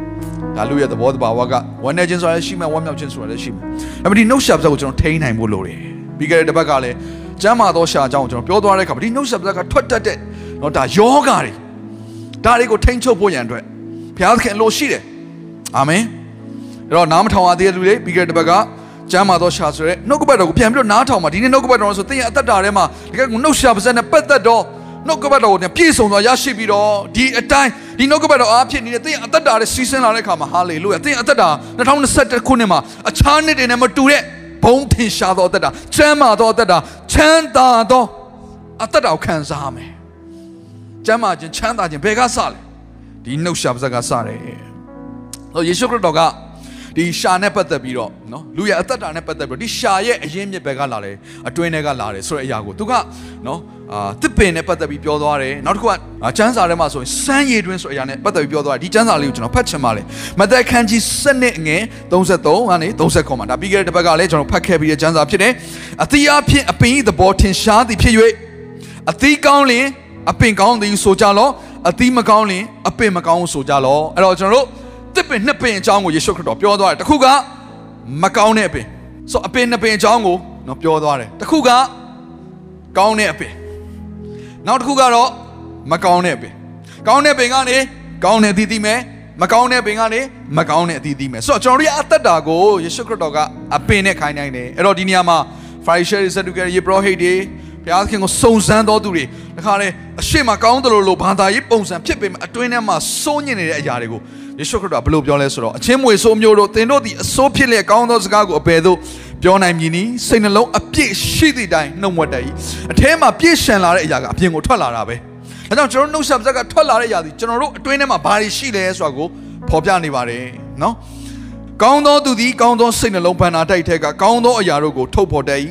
ဒါလူရဲ့သဘောတဘာဝကဝမ်းနေခြင်းဆိုတာလည်းရှိမှဝမ်းမြောက်ခြင်းဆိုတာလည်းရှိမှဒါပေမဲ့ဒီနှုတ်ဆက်ပစက်ကိုကျွန်တော်ထိန်းနိုင်ဖို့လိုတယ်ပြီးခဲ့တဲ့တစ်ပတ်ကလည်းကျမ်းမာသောရှာအကြောင်းကိုကျွန်တော်ပြောသွားတဲ့အခါမှာဒီနှုတ်ဆက်ပစက်ကထွက်တတ်တဲ့နော်ဒါယောဂါတွေဒါတွေကိုထိန်းချုပ်ဖို့ရန်အတွက်ဘုရားသခင်အလိုရှိတယ်အာမင်အဲ့တော့နားမထောင်ရသေးတဲ့လူတွေပြီးခဲ့တဲ့တစ်ပတ်ကကျမ်းမာသောရှာဆိုရဲနှုတ်ကပတ်တော်ကိုပြန်ပြီးတော့နားထောင်ပါဒီနေ့နှုတ်ကပတ်တော်ဆိုသင်ရဲ့အသက်တာထဲမှာတကယ်ကိုနှုတ်ရှာပါစက်နဲ့ပတ်သက်တော့ နှုတ်ကပတ်တော်ကိုပြည့်စုံစွာရရှိပြီးတော့ဒီအတိုင်းဒီနှုတ်ကပတ်တော်အားဖြင့်နေတဲ့သင်ရဲ့အသက်တာရဲ့စီးဆင်းလာတဲ့အခါမှာဟာလေလုယာသင်ရဲ့အသက်တာ2021ခုနှစ်မှာအခြားနှစ်တွေနဲ့မတူတဲ့ဘုံထင်ရှားသောအသက်တာချမ်းသာသောအသက်တာချမ်းသာသောအသက်တာကိုခံစားရမယ်ချမ်းသာခြင်းချမ်းသာခြင်းဘယ်ကစလဲဒီနှုတ်ရှာပါစက်ကစတယ်ဟောယေရှုခရစ်တော်က ဒီရှာနဲ့ပတ်သက်ပြီးတော့နော်လူရဲ့အသက်တာနဲ့ပတ်သက်ပြီးတော့ဒီရှာရဲ့အရင်းမြစ်ဘက်ကလာတယ်အတွင်းထဲကလာတယ်ဆိုတဲ့အရာကိုသူကနော်အာတစ်ပင်နဲ့ပတ်သက်ပြီးပြောသွားတယ်နောက်တစ်ခုကကျမ်းစာထဲမှာဆိုရင်စမ်းရည်တွင်းဆိုတဲ့အရာနဲ့ပတ်သက်ပြီးပြောသွားတယ်ဒီကျမ်းစာလေးကိုကျွန်တော်ဖတ်ချင်ပါလေမသက်ခန်းကြီး7နှစ်ငယ်33ကနေ30ခေါ်မှာဒါပြီးခဲ့တဲ့တစ်ပတ်ကလည်းကျွန်တော်ဖတ်ခဲ့ပြီးတဲ့ကျမ်းစာဖြစ်တယ်အသီးအဖြစ်အပင်ဤသဘောထင်ရှားသည်ဖြစ်၍အသီးကောင်းလင်အပင်ကောင်းသည်ဆိုကြလောအသီးမကောင်းရင်အပင်မကောင်းဘူးဆိုကြလောအဲ့တော့ကျွန်တော်တို့ တစ်ပင်နှစ်ပင်အကြောင်းကိုယေရှုခရစ်တော်ပြောသွားတယ်တစ်ခုကမကောင်းတဲ့အပင်ဆိုအပင်နှစ်ပင်အကြောင်းကိုနော်ပြောသွားတယ်တစ်ခုကကောင်းတဲ့အပင်နောက်တစ်ခုကတော့မကောင်းတဲ့အပင်ကောင်းတဲ့ပင်ကနေကောင်းတဲ့အသီးသီးမယ်မကောင်းတဲ့ပင်ကနေမကောင်းတဲ့အသီးသီးမယ်ဆိုတော့ကျွန်တော်တို့ရဲ့အသက်တာကိုယေရှုခရစ်တော်ကအပင်နဲ့ခိုင်းနိုင်တယ်အဲ့တော့ဒီနေရာမှာ Pharisee စတုကရေပရောဟိတ်တွေဘုရားသခင်ကိုစုံစမ်းတော်သူတွေတခါလေအရှိမကောင်းတယ်လို့လို့ဘာသာရေးပုံစံဖြစ်ပေမဲ့အတွင်းထဲမှာစိုးညစ်နေတဲ့အရာတွေကို ယေရှုခရစ်တော်ဘယ်လိုပြောလဲဆိုတော့အချင်းမွေဆိုးမျိုးတို့သင်တို့ဒီအစိုးဖြစ်လျက်ကောင်းသောစကားကိုအပေသို့ပြောနိုင်မည်နီစိတ်နှလုံးအပြည့်ရှိသည့်တိုင်နှုတ်မွက်တတ်၏အထဲမှာပြည့်ရှံလာတဲ့အရာကအပြင်ကိုထွက်လာတာပဲဒါကြောင့်ကျွန်တော်နှုတ်ဆက်စက်ကထွက်လာတဲ့အရာဒီကျွန်တော်တို့အတွင်းထဲမှာဘာတွေရှိလဲဆိုတာကိုဖော်ပြနေပါတယ်နော်ကောင်းသောသူသည်ကောင်းသောစိတ်နှလုံးဘန္နာတိုက်ထဲကကောင်းသောအရာတို့ကိုထုတ်ဖော်တတ်၏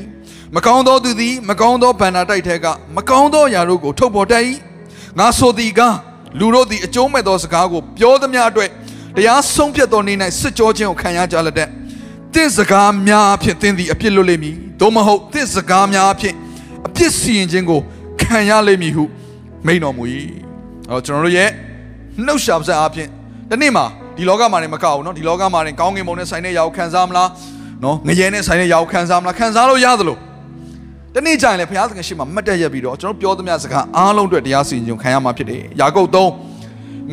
မကောင်းသောသူသည်မကောင်းသောဘန္နာတိုက်ထဲကမကောင်းသောအရာတို့ကိုထုတ်ဖော်တတ်၏ငါဆိုသည်ကလူတို့သည်အကျိုးမဲ့သောစကားကိုပြောသမျှအတွက် တရားဆုံးဖြတ်သောနေ့၌စစ်ကြောခြင်းကိုခံရကြလက်တဲ့တင့်စကားများအဖြစ်သင်သည်အပြစ်လွတ်လိမ့်မည်သို့မဟုတ်တင့်စကားများအဖြစ်အပြစ်စီရင်ခြင်းကိုခံရလိမ့်မည်ဟုမိန်တော်မူ၏အော်ကျွန်တော်တို့ရဲ့နှုတ်ရှာပါစအဖြစ်ဒီနေ့မှာဒီလောကမှာနေမကောက်ဘူးเนาะဒီလောကမှာနေကောင်းကင်ဘုံနဲ့ဆိုင်တဲ့ရောက်ခံစားမလားเนาะငရဲနဲ့ဆိုင်တဲ့ရောက်ခံစားမလားခံစားလို့ရသလိုတနေ့ကျရင်လည်းဘုရားသခင်ရှေ့မှာမတ်တက်ရက်ပြီးတော့ကျွန်တော်ပြောသမျှစကားအားလုံးအတွက်တရားစီရင်ခံရမှာဖြစ်တယ်ယာကုပ်3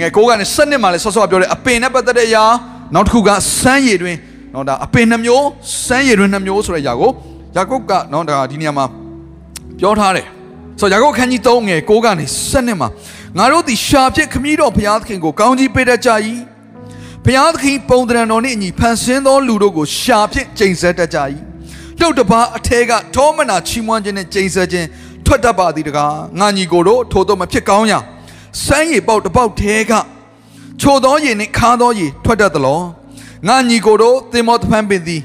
ငယ်9ကနေ7မှာလဲဆော့ဆော့ပြောတယ်အပင်နဲ့ပတ်သက်တဲ့အရာနောက်တစ်ခုကစမ်းရည်တွင်နော်ဒါအပင်နှမျိုးစမ်းရည်တွင်နှမျိုးဆိုတဲ့အရာကိုယာကုပ်ကနော်ဒါဒီနေရာမှာပြောထားတယ်ဆိုတော့ယာကုပ်ခန်းကြီး3ငယ်9ကနေ7မှာငါတို့သည်ရှာဖြစ်ခမည်းတော်ဘုရားသခင်ကိုကောင်းကြီးပေးတတ်ကြ၏ဘုရားသခင်ပုံသဏ္ဍာန်တော်နှင့်အညီဖန်ဆင်းသောလူတို့ကိုရှာဖြစ်ကျင့်ဆက်တတ်ကြ၏တုတ်တပါအထဲကထောမနာချီးမွမ်းခြင်းနဲ့ကျင့်ဆက်ခြင်းထွက်တတ်ပါသည်တကားငါညီကိုတို့ထို့သောမဖြစ်ကောင်းရာ စမ်းရည်ပေါက်တစ်ပေါက်ထဲကချိုသောရည်နှင့်ခါသောရည်ထွက်တတ်သလောငါညီကိုတို့သင်မောတဖန်ပင်သည်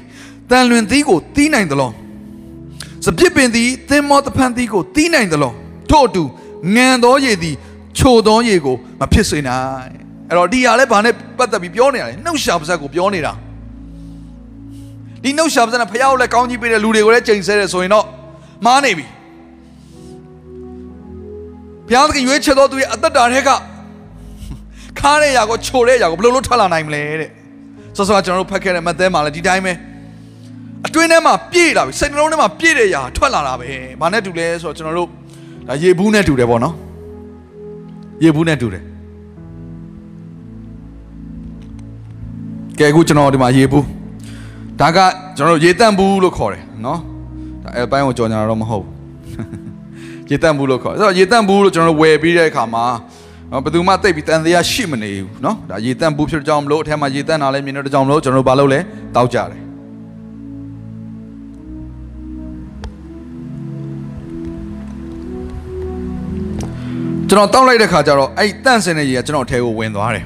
တန်လွင်သီးကိုတီးနိုင်သလောစပြစ်ပင်သည်သင်မောတဖန်သီးကိုတီးနိုင်သလောထို့အတူငံသောရည်သည်ချိုသောရည်ကိုမဖြစ်စေနိုင်အဲ့တော့ဒီဟာလဲဘာနဲ့ပတ်သက်ပြီးပြောနေရလဲနှုတ်ရှာပါဇက်ကိုပြောနေတာဒီနှုတ်ရှာပါဇက်နဲ့ဖះကိုလည်းကောင်းကြီးပေးတဲ့လူတွေကိုလည်းချိန်ဆဲတယ်ဆိုရင်တော့မှားနေပြီ ဘုရားသခင်ရွေးချယ်တော်သူရဲ့အသက်တာထဲကခါတဲ့ຢာကိုချိုတဲ့ຢာကိုဘယ်လိုလုပ်ထွက်လာနိုင်မလဲတဲ့ဆောဆောကျွန်တော်တို့ဖတ်ခဲ့တဲ့မသက်မှာလည်းဒီတိုင်းပဲအတွင်းထဲမှာပြည့်လာပြီစိတ်နှလုံးထဲမှာပြည့်တဲ့ຢာထွက်လာတာပဲဘာနဲ့တူလဲဆိုတော့ကျွန်တော်တို့ဒါရေဘူးနဲ့တူတယ်ပေါ့နော်ရေဘူးနဲ့တူတယ်ကဲအခုကျွန်တော်ဒီမှာရေဘူးဒါကကျွန်တော်တို့ရေတန့်ဘူးလို့ခေါ်တယ်နော်ဒါအဲပိုင်းကိုကြော်ညာတော့မဟုတ်ဘူး ရေတန့်ဘူးလို့ခေါ်ဆိုတော့ရေတန့်ဘူးလို့ကျွန်တော်တို့ဝယ်ပြီးတဲ့အခါမှာနော်ဘယ်သူမှတိတ်ပြီးတန်တရားရှိမနေဘူးနော်ဒါရေတန့်ဘူးဖြစ်တဲ့ကြောင့်မလို့အထက်မှာရေတန့်တာလည်းမြင်တဲ့ကြောင့်မလို့ကျွန်တော်တို့ဘာလုပ်လဲတောက်ကြတယ်ကျွန်တော်တောက်လိုက်တဲ့ခါကျတော့အဲ့တန့်စင်တဲ့ရေကကျွန်တော်အထဲကိုဝင်သွားတယ်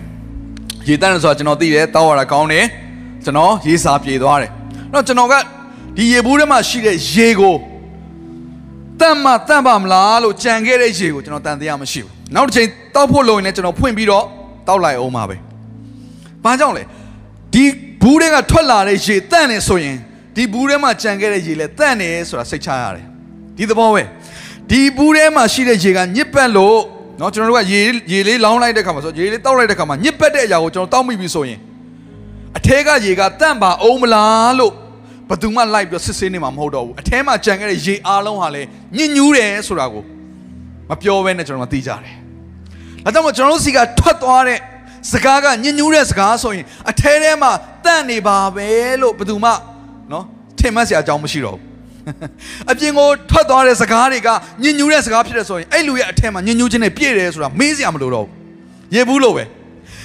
ရေတန့်တယ်ဆိုတာကျွန်တော်သိတယ်တောက်ရတာကောင်းတယ်ကျွန်တော်ရေစာပြေသွားတယ်အဲ့တော့ကျွန်တော်ကဒီရေဘူးထဲမှာရှိတဲ့ရေကို တန့်မှတန့်ပါမလားလို့ကြံခဲ့တဲ့ရေကိုကျွန်တော်တန်တရားမရှိဘူးနောက်တစ်ချိန်တောက်ဖို့လုံရင်လည်းကျွန်တော်ဖွင့်ပြီးတော့တောက်လိုက်အောင်ပါပဲဘာကြောင့်လဲဒီဘူးထဲကထွက်လာတဲ့ရေတန့်နေဆိုရင်ဒီဘူးထဲမှာကြံခဲ့တဲ့ရေလည်းတန့်နေဆိုတာစိတ်ချရတယ်ဒီသဘောပဲဒီဘူးထဲမှာရှိတဲ့ရေကညစ်ပတ်လို့เนาะကျွန်တော်တို့ကရေရေလေးလောင်းလိုက်တဲ့ခါမှာဆိုရေလေးတောက်လိုက်တဲ့ခါမှာညစ်ပတ်တဲ့အရာကိုကျွန်တော်တောက်မိပြီဆိုရင်အထဲကရေကတန့်ပါအောင်မလားလို့ ဘယ်သူမှလိုက်ပြီးစစ်ဆေးနေမှာမဟုတ်တော့ဘူးအထဲမှာကြံခဲ့တဲ့ရေအားလုံးဟာလည်းညစ်ညူးတယ်ဆိုတာကိုမပြောဘဲနဲ့ကျွန်တော်မသိကြတယ်။ဒါကြောင့်မို့ကျွန်တော်တို့စီကထွက်သွားတဲ့စကားကညဉ့်ညူးတဲ့စကားဆိုရင်အထဲထဲမှာတန့်နေပါပဲလို့ဘယ်သူမှနော်ထင်မှတ်စရာအကြောင်းမရှိတော့ဘူး။အပြင်ကိုထွက်သွားတဲ့စကားတွေကညဉ့်ညူးတဲ့စကားဖြစ်တဲ့ဆိုရင်အဲ့လူရဲ့အထဲမှာညဉ့်ညူးခြင်းနဲ့ပြည့်တယ်ဆိုတာမေးစရာမလိုတော့ဘူး။ရေဘူးလို့ပဲ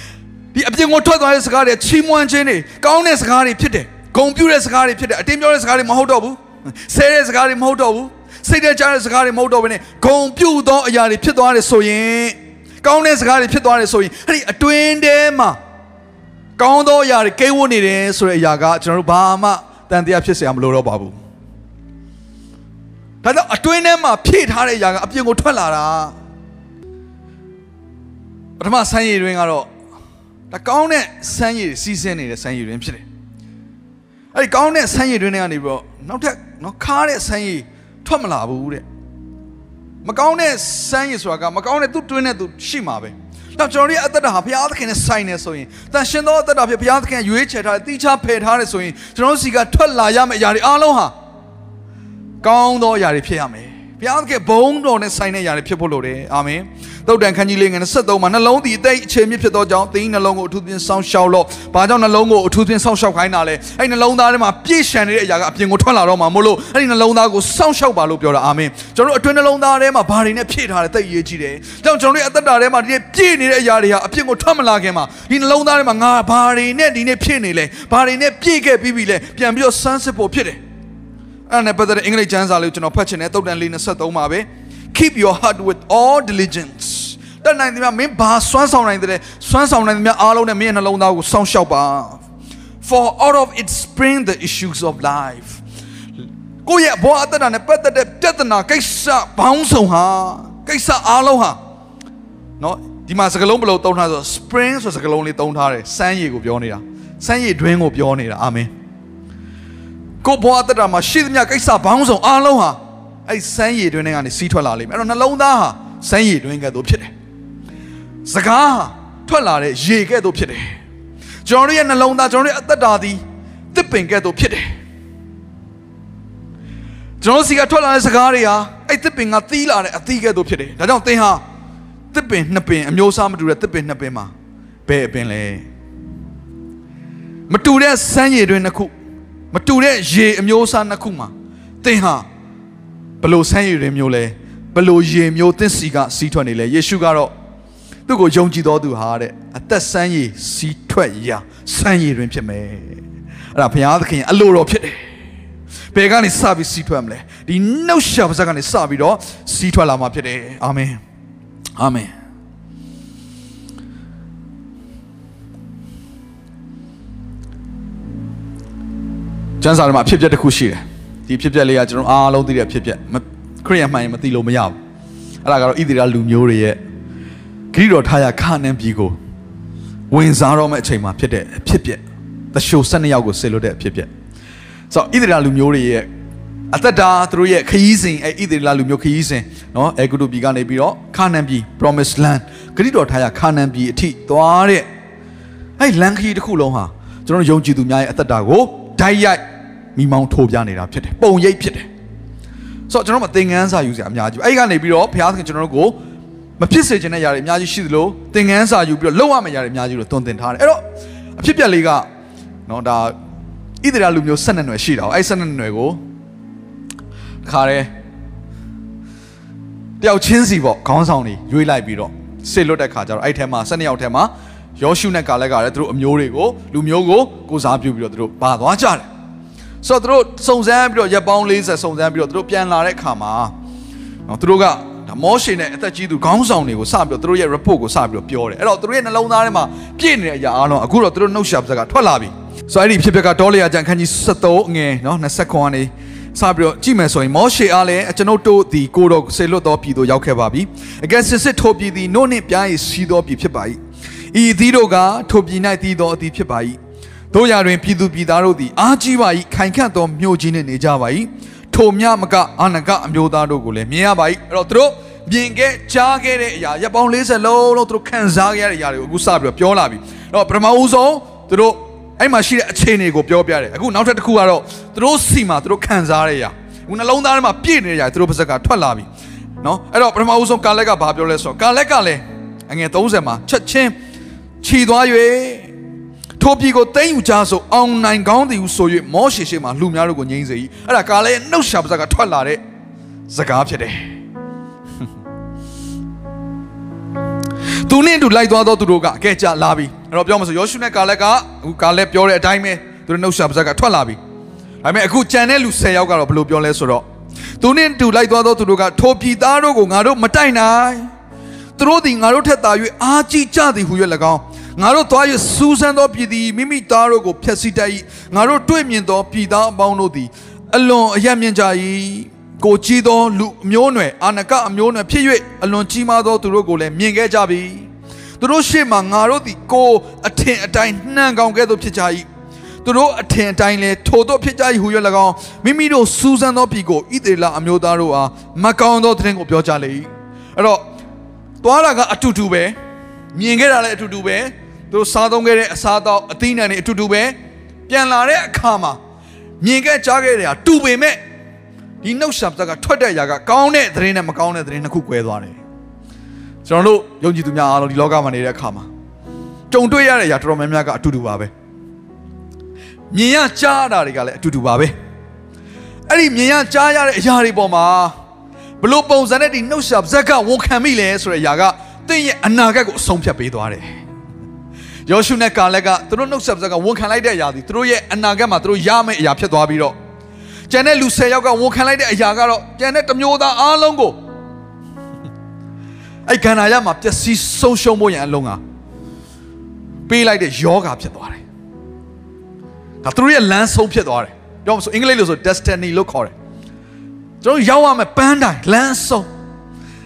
။ဒီအပြင်ကိုထွက်သွားတဲ့စကားတွေချီးမွမ်းခြင်းတွေကောင်းတဲ့စကားတွေဖြစ်တယ်။ ဂုဏ်ပြုတဲ့စကားတွေဖြစ်တယ်။အတင်းပြောတဲ့စကားတွေမဟုတ်တော့ဘူး။ဆဲတဲ့စကားတွေမဟုတ်တော့ဘူး။စိတ်ထဲကြားတဲ့စကားတွေမဟုတ်တော့ဘဲနဲ့ဂုံပြုတ်သောအရာတွေဖြစ်သွားတယ်ဆိုရင်ကောင်းတဲ့စကားတွေဖြစ်သွားတယ်ဆိုရင်အဲ့ဒီအတွင်းထဲမှာကောင်းသောအရာတွေကိန်းဝတ်နေတယ်ဆိုတဲ့အရာကကျွန်တော်တို့ဘာမှတန်တရားဖြစ်เสียမလို့တော့ပါဘူးဒါကြောင့်အတွင်းထဲမှာဖြည့်ထားတဲ့အရာကအပြင်ကိုထွက်လာတာပထမဆန်းရည်တွင်ကတော့ဒါကောင်းတဲ့ဆန်းရည်စီးဆင်းနေတဲ့ဆန်းရည်တွင်ဖြစ်တယ် အဲ့ဒီကောင်းတဲ့ဆန်းရည်တွင်တွေကနေပြီးတော့နောက်ထပ်နော်ခါတဲ့ဆန်းရည်ထွက်မလာဘူးတဲ့မကောင်းတဲ့စမ်းရည်ဆိုတာကမကောင်းတဲ့သူတွင်းတဲ့သူရှိမှာပဲတော့ကျွန်တော်တို့ရဲ့အသက်တာဟာဘုရားသခင်နဲ့ဆိုင်နေဆိုရင်တန်ရှင်သောအသက်တာဖြစ်ဘုရားသခင်ရွေးချယ်ထားတဲ့တိကျဖယ်ထားတဲ့ဆိုရင်ကျွန်တော်တို့စီကထွက်လာရမယ့်အရာတွေအားလုံးဟာကောင်းသောအရာတွေဖြစ်ရမယ် ဘုရားသခင်ဘုန်းတော်နဲ့ဆိုင်တဲ့အရာတွေဖြစ်ဖို့လိုတယ်အာမင်သုတ်တန်ခန်းကြီးလေးငယ်23မှာနှလုံးသည်အသိအခြေမြစ်ဖြစ်သောကြောင့်သင်နှလုံးကိုအထူးသဖြင့်စောင့်ရှောက်လို့ဘာကြောင့်နှလုံးကိုအထူးသဖြင့်စောင့်ရှောက်ခိုင်းတာလဲအဲ့နှလုံးသားထဲမှာပြည့်ရှံနေတဲ့အရာကအပြင်ကိုထွက်လာတော့မှာမို့လို့အဲ့ဒီနှလုံးသားကိုစောင့်ရှောက်ပါလို့ပြောတာအာမင်ကျွန်တော်တို့အတွင်းနှလုံးသားထဲမှာဘာတွေနဲ့ဖြည့်ထားတယ်သိရေးကြည့်တယ်ကြောင့်ကျွန်တော်တို့ရဲ့အသက်တာထဲမှာဒီနေ့ပြည့်နေတဲ့အရာတွေဟာအပြင်ကိုထွက်မလာခင်မှာဒီနှလုံးသားထဲမှာငါဘာတွေနဲ့ဒီနေ့ဖြည့်နေလဲဘာတွေနဲ့ပြည့်ခဲ့ပြီးပြီလဲပြန်ပြီးတော့စမ်းစစ်ဖို့ဖြစ်တယ် အဲ့ဒါနဲ့ပတ်သက်တဲ့အင်္ဂလိပ်ကျမ်းစာလေးကိုကျွန်တော်ဖတ်ချင်တယ်တုတ်တန်လေး23မှာပဲ keep your heart with all diligence တတ်နိုင်သမျှမင်းဘာစွမ်းဆောင်နိုင်တဲ့စွမ်းဆောင်နိုင်သမျှအားလုံးနဲ့မင်းရဲ့နှလုံးသားကိုစောင့်ရှောက်ပါ for out of it spring the issues of life ကိုယ့်ရဲ့ဘဝအတ္တနဲ့ပတ်သက်တဲ့ပြဿနာကိစ္စဘောင်းဆောင်ဟာကိစ္စအားလုံးဟာနော်ဒီမှာစကလုံးဘယ်လိုသုံးထားဆို spring ဆိုစကလုံးလေးသုံးထားတယ်စမ်းရည်ကိုပြောနေတာစမ်းရည်တွင်းကိုပြောနေတာအာမင် ကိုယ့်ဘဝအသက်တာမှာရှိသမျှကိစ္စဘောင်းဆောင်အားလုံးဟာအဲ့စမ်းရည်တွင်းထဲကနေစီးထွက်လာလိမ့်မယ်အဲ့တော့နှလုံးသားဟာစမ်းရည်တွင်းကဲ့သို့ဖြစ်တယ်စကားဟာထွက်လာတဲ့ရေကဲ့သို့ဖြစ်တယ်ကျွန်တော်တို့ရဲ့နှလုံးသားကျွန်တော်တို့ရဲ့အသက်တာသည်တစ်ပင်ကဲ့သို့ဖြစ်တယ်ကျွန်တော်စီကထွက်လာတဲ့စကားတွေဟာအဲ့တစ်ပင်ကသီးလာတဲ့အသီးကဲ့သို့ဖြစ်တယ်ဒါကြောင့်သင်ဟာတစ်ပင်နှစ်ပင်အမျိုးအစားမတူတဲ့တစ်ပင်နှစ်ပင်မှာဘယ်အပင်လဲမတူတဲ့စမ်းရည်တွင်နှစ်ခု မတူတဲ့ရေအမျိုးအစားနှစ်ခုမှာသင်ဟာဘလို့စမ်းရည်တွင်မျိုးလဲဘလို့ရေမျိုးသင်စီကစီးထွက်နေလဲယေရှုကတော့သူ့ကိုယုံကြည်တော်သူဟာတဲ့အသက်ဆန်းရည်စီးထွက်ရာဆန်းရည်တွင်ဖြစ်မယ်အဲ့ဒါဘုရားသခင်အလိုတော်ဖြစ်တယ်ဘယ်ကနေစပြီးစီးထွက်မလဲဒီနှုတ်ရှာပါးစပ်ကနေစပြီးတော့စီးထွက်လာမှာဖြစ်တယ်အာမင်အာမင် ကျမ်းစာထဲမှာအဖြစ်အပျက်တစ်ခုရှိတယ်ဒီအဖြစ်အပျက်လေးကကျွန်တော်အားလုံးသိတဲ့အဖြစ်အပျက်မခရိယန်မှန်ရင်မသိလို့မရဘူးအဲ့ဒါကတော့ဣသရေလလူမျိုးတွေရဲ့ဂရိတော်ထားရခါနန်ပြည်ကိုဝင်စားတော့မယ့်အချိန်မှာဖြစ်တဲ့အဖြစ်အပျက်သရှိုး12ယောက်ကိုဆေလွတ်တဲ့အဖြစ်အပျက်ဆိုတော့ဣသရေလလူမျိုးတွေရဲ့အသက်တာသူတို့ရဲ့ခရီးစဉ်အဲဣသရေလလူမျိုးခရီးစဉ်နော်အဲဂုတုပြည်ကနေပြီးတော့ခါနန်ပြည် promise land ဂရိတော်ထားရခါနန်ပြည်အထိသွားတဲ့အဲလန်ခရီးတစ်ခုလုံးဟာကျွန်တော်ယုံကြည်သူများရဲ့အသက်တာကိုဓာတ်ရိုက် မိမောင်းထိုးပြနေတာဖြစ်တယ်ပုံရိပ်ဖြစ်တယ်ဆိုတော့ကျွန်တော်မသင်ငန်းစာယူစရာအများကြီးအဲ့ဒီကနေပြီးတော့ဘုရားသခင်ကျွန်တော်တို့ကိုမဖြစ်စေချင်တဲ့ຢာတွေအများကြီးရှိသလိုသင်ငန်းစာယူပြီးတော့လောက်ရမယ့်ຢာတွေအများကြီးလို့တွင်တင်ထားတယ်အဲ့တော့အဖြစ်ပြက်လေးကနော်ဒါဣသရေလလူမျိုး၁၂နွယ်ရှိတာအဲ့၁၂နွယ်ကိုခါရဲတယောက်ချင်းစီပေါ့ခေါင်းဆောင်တွေရွေးလိုက်ပြီးတော့ဆေလွတ်တဲ့ခါကျတော့အဲ့ထဲမှာ၁၂ယောက်ထဲမှာယောရှုနဲ့ကာလက်ကလည်းသူတို့အမျိုးတွေကိုလူမျိုးကိုကိုစားပြုပြီးတော့သူတို့ပါသွားကြတယ် ဆိုတော့သူတို့စုံစမ်းပြီးတော့ရက်ပေါင်း40စုံစမ်းပြီးတော့သူတို့ပြန်လာတဲ့ခါမှာနော်သူတို့ကဒါမောရှေနဲ့အသက်ကြီးသူခေါင်းဆောင်တွေကိုစပြီးတော့သူတို့ရဲ့ report ကိုစပြီးတော့ပြောတယ်အဲ့တော့သူတို့ရဲ့နှလုံးသားထဲမှာပြည့်နေတဲ့အရာအားလုံးအခုတော့သူတို့နှုတ်ရှာပါးကထွက်လာပြီဆိုတော့အဲ့ဒီဖြစ်ပျက်ကတောလျာကျန်ခန်းကြီး73ငယ်နော်20ခွန်ကနေစပြီးတော့ကြည့်မယ်ဆိုရင်မောရှေအားလည်းကျွန်ုပ်တို့ဒီကိုတော်ဆေလွတ်တော်ပြည်သို့ရောက်ခဲ့ပါပြီအကယ်စစ်စစ်ထိုပြည်သည်နို့နှင့်ပြားရည်စီးတော်ပြည်ဖြစ်ပါ၏ဤသီးတို့ကထိုပြည်၌တည်တော်အသည်ဖြစ်ပါ၏ တို့ရတွင်ပြည်သူပြည်သားတို့သည်အားကြီးပါ၏ခိုင်ခန့်သောမြို့ကြီးနှင့်နေကြပါ၏ထိုမြမကအာနကအမျိုးသားတို့ကိုလည်းမြင်ရပါ၏အဲ့တော့သူတို့မြင်ခဲ့ကြားခဲ့တဲ့အရာရပ်ပေါင်း40လုံးလုံးသူတို့ခံစားခဲ့ရတဲ့အရာတွေကိုအခုစပြီးတော့ပြောလာပြီအဲ့တော့ပထမဦးဆုံးသူတို့အဲ့မှာရှိတဲ့အခြေအနေကိုပြောပြတယ်အခုနောက်ထပ်တစ်ခုကတော့သူတို့စီမှာသူတို့ခံစားရတဲ့အရာအခုနှလုံးသားထဲမှာပြည့်နေတဲ့အရာသူတို့ပါဇက်ကထွက်လာပြီနော်အဲ့တော့ပထမဦးဆုံးကာလက်ကဘာပြောလဲဆိုတော့ကာလက်ကလည်းအငယ်30မှာချက်ချင်းခြီသွား၍ ထိုပြည်ကိုသိမ်းယူကြဆိုအောင်နိုင်ကောင်းသည်ဟုဆို၍မောရှေရှေမှာလူများတို့ကိုငြိမ်းစေ၏အဲ့ဒါကာလဲနှုတ်ရှာပါဇက်ကထွက်လာတဲ့စကားဖြစ်တယ်သူနဲ့အတူလိုက်သွားသောသူတို့ကအကဲကြလာပြီအဲ့တော့ပြောမှဆိုယောရှုနဲ့ကာလက်ကအခုကာလက်ပြောတဲ့အတိုင်းပဲသူတို့နှုတ်ရှာပါဇက်ကထွက်လာပြီဒါပေမဲ့အခုကြံတဲ့လူ10ယောက်ကတော့ဘယ်လိုပြောလဲဆိုတော့သူနဲ့အတူလိုက်သွားသောသူတို့ကထိုပြည်သားတို့ကိုငါတို့မတိုက်နိုင်သူတို့သည်ငါတို့ထက်သာ၍အာကြီးကြသည်ဟု၍၎င်း ငါတို့သွား၍စူးစမ်းသောပြည်သည်မိမိသားတို့ကိုဖျက်ဆီးတတ်၏ငါတို့တွေ့မြင်သောပြည်သားအပေါင်းတို့သည်အလွန်အယက်မြင့်ကြ၏ကိုကြီးသောလူအမျိုးနွယ်အာနကအမျိုးနွယ်ဖြစ်၍အလွန်ကြီးမားသောသူတို့ကိုလည်းမြင်ခဲ့ကြပြီသူတို့ရှေ့မှာငါတို့သည်ကိုအထင်အတိုင်းနှံကောင်ကဲ့သို့ဖြစ်ကြ၏သူတို့အထင်အတိုင်းလဲထိုတို့ဖြစ်ကြ၏ဟူ၍၎င်းမိမိတို့စူးစမ်းသောပြည်ကိုဣသေလအမျိုးသားတို့အားမကောင်းသောသတင်းကိုပြောကြလေ၏အဲ့တော့သွားတာကအတူတူပဲမြင်ခဲ့တာလည်းအတူတူပဲ သူတို့စားသုံးခဲ့တဲ့အစားအသောက်အသီးနှံတွေအတူတူပဲပြန်လာတဲ့အခါမှာမြင်ခဲ့ကြားခဲ့တဲ့ဟာတူပေမဲ့ဒီနှုတ်ဆက်သက်ကထွက်တဲ့အရာကကောင်းတဲ့သတင်းနဲ့မကောင်းတဲ့သတင်းနှစ်ခု꿰သွားတယ်ကျွန်တော်တို့ယုံကြည်သူများအားလုံးဒီလောကမှာနေတဲ့အခါမှာကြုံတွေ့ရတဲ့အရာတော်တော်များများကအတူတူပါပဲမြင်ရကြားရတာတွေကလည်းအတူတူပါပဲအဲ့ဒီမြင်ရကြားရတဲ့အရာတွေပေါ်မှာဘလို့ပုံစံနဲ့ဒီနှုတ်ဆက်ဇက်ကဝန်ခံမိလဲဆိုတဲ့အရာကသင်ရဲ့အနာဂတ်ကိုအဆုံးဖြတ်ပေးသွားတယ် ယောရှုနဲ့ကာလက်ကသူတို့နှုတ်ဆက်ဇက်ကဝန်ခံလိုက်တဲ့အရာဒီသူတို့ရဲ့အနာဂတ်မှာသူတို့ရမယ့်အရာဖြစ်သွားပြီးတော့ကျန်တဲ့လူ10ယောက်ကဝန်ခံလိုက်တဲ့အရာကတော့ကျန်တဲ့တမျိုးသားအားလုံးကိုအဲ့ကန္နာရမှာပျက်စီးဆုံးရှုံးဖို့ရန်အလုံးကပေးလိုက်တဲ့ယောဂါဖြစ်သွားတယ်ဒါသူတို့ရဲ့လမ်းဆုံးဖြစ်သွားတယ်ပြောမဆိုအင်္ဂလိပ်လိုဆို destiny လို့ခေါ်တယ်ကျွန်တော်ရောက်ရမယ်ပန်းတိုင်လမ်းဆုံး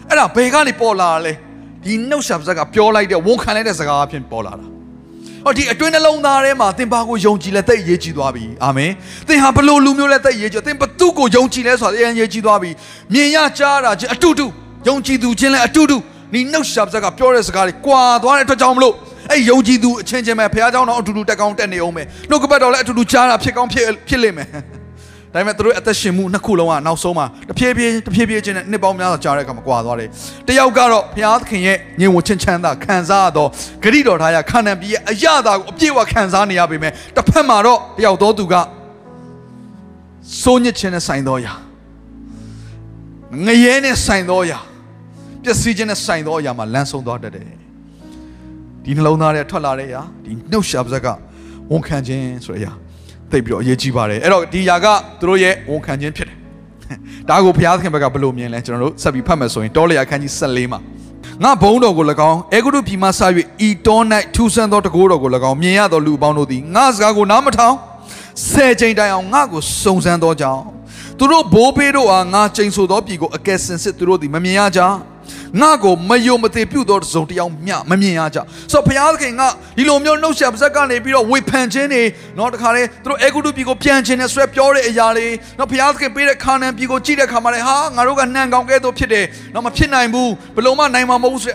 အဲ့ဒါဘယ်ကနေပေါ်လာလဲဒီနှုတ်ဆက်စကားပြောလိုက်တဲ့ဝန်ခံလိုက်တဲ့စကားအဖြစ်ပေါ်လာတာ ဟောဒီအတွင်းနှလုံးသားထဲမှာသင်ဘာကိုယုံကြည်လဲသိရေးကြည်သွားပြီအာမင်သင်ဟာဘလို့လူမျိုးလဲသိရေးကြည်သင်ဘသူ့ကိုယုံကြည်လဲဆိုတာအရင်ရေးကြည်သွားပြီမြင်ရကြားတာချင်းအတူတူယုံကြည်သူချင်းလဲအတူတူဒီနှုတ်ဆက်စကားပြောတဲ့စကားတွေကွာသွားတဲ့အတွက်ကြောင့်မလို့အဲ့ယုံကြည်သူအချင်းချင်းပဲဘုရားเจ้าတော်အတူတူတက်ကောင်းတက်နေအောင်မယ်နှုတ်ကပတ်တော်လည်းအတူတူကြားတာဖြစ်ကောင်းဖြစ်ဖြစ်လိမ့်မယ် ဒါပေမဲ့သူတို့အသက်ရှင်မှုနှစ်ခုလုံးကနောက်ဆုံးမှာတဖြည်းဖြည်းတဖြည်းဖြည်းချင်းနဲ့နှစ်ပေါင်းများစွာကြာတဲ့အခါမှာကွာသွားတယ်။တယောက်ကတော့ဘုရားသခင်ရဲ့ညင်ဝချင်းချမ်းသာခံစားရတော့ဂရိတော်ထားရခန္ဓာပြီးရဲ့အရသာကိုအပြည့်အဝခံစားနေရပေမဲ့တစ်ဖက်မှာတော့တယောက်သောသူကစိုးညစ်ခြင်းနဲ့ဆိုင်သောရာငရဲနဲ့ဆိုင်သောရာပျက်စီးခြင်းနဲ့ဆိုင်သောအရာမှာလမ်းဆုံးသွားတတ်တယ်။ဒီနှလုံးသားထဲထွက်လာတဲ့အရာဒီနှုတ်ရှာပါဇက်ကဝန်ခံခြင်းဆိုတဲ့အရာ သိပြီးတော့အရေးကြီးပါတယ်အဲ့တော့ဒီຢာကသူတို့ရဲ့ဝန်ခံခြင်းဖြစ်တယ်ဒါကိုဘုရားသခင်ဘက်ကဘယ်လိုမြင်လဲကျွန်တော်တို့ဆက်ပြီးဖတ်မယ်ဆိုရင်တောလျာခန်းကြီး14မှာငါဘုံတော်ကို၎င်းအေဂုတုပြည်မှဆ၍ဤတော၌ထူဆန်းသောတကိုးတော်ကို၎င်းမြင်ရသောလူအပေါင်းတို့သည်ငါစကားကိုနားမထောင်ဆယ်ချိန်တိုင်အောင်ငါကိုစုံစမ်းသောကြောင့်သူတို့ဘိုးဘေးတို့အားငါချိန်ဆိုသောပြည်ကိုအကယ်စင်စစ်သူတို့သည်မမြင်ရကြ ငါကိုမယုံမသိပြုသောတစုံတယောက်မျှမမြင်ရကြဆိုတော့ဘုရားသခင်ကဒီလိုမျိုးနှုတ်ဆက်ပါဇက်ကနေပြီးတော့ဝေဖန်ခြင်းတွေเนาะတခါလေသူတို့အေဂုတုပြည်ကိုပြန်ခြင်းနဲ့ဆွဲပြောတဲ့အရာတွေเนาะဘုရားသခင်ပေးတဲ့ခါနန်ပြည်ကိုကြည့်တဲ့ခါမှာလေဟာငါတို့ကနှံကောင်းကဲတော့ဖြစ်တယ်เนาะမဖြစ်နိုင်ဘူးဘယ်လိုမှနိုင်မှာမဟုတ်ဘူးဆို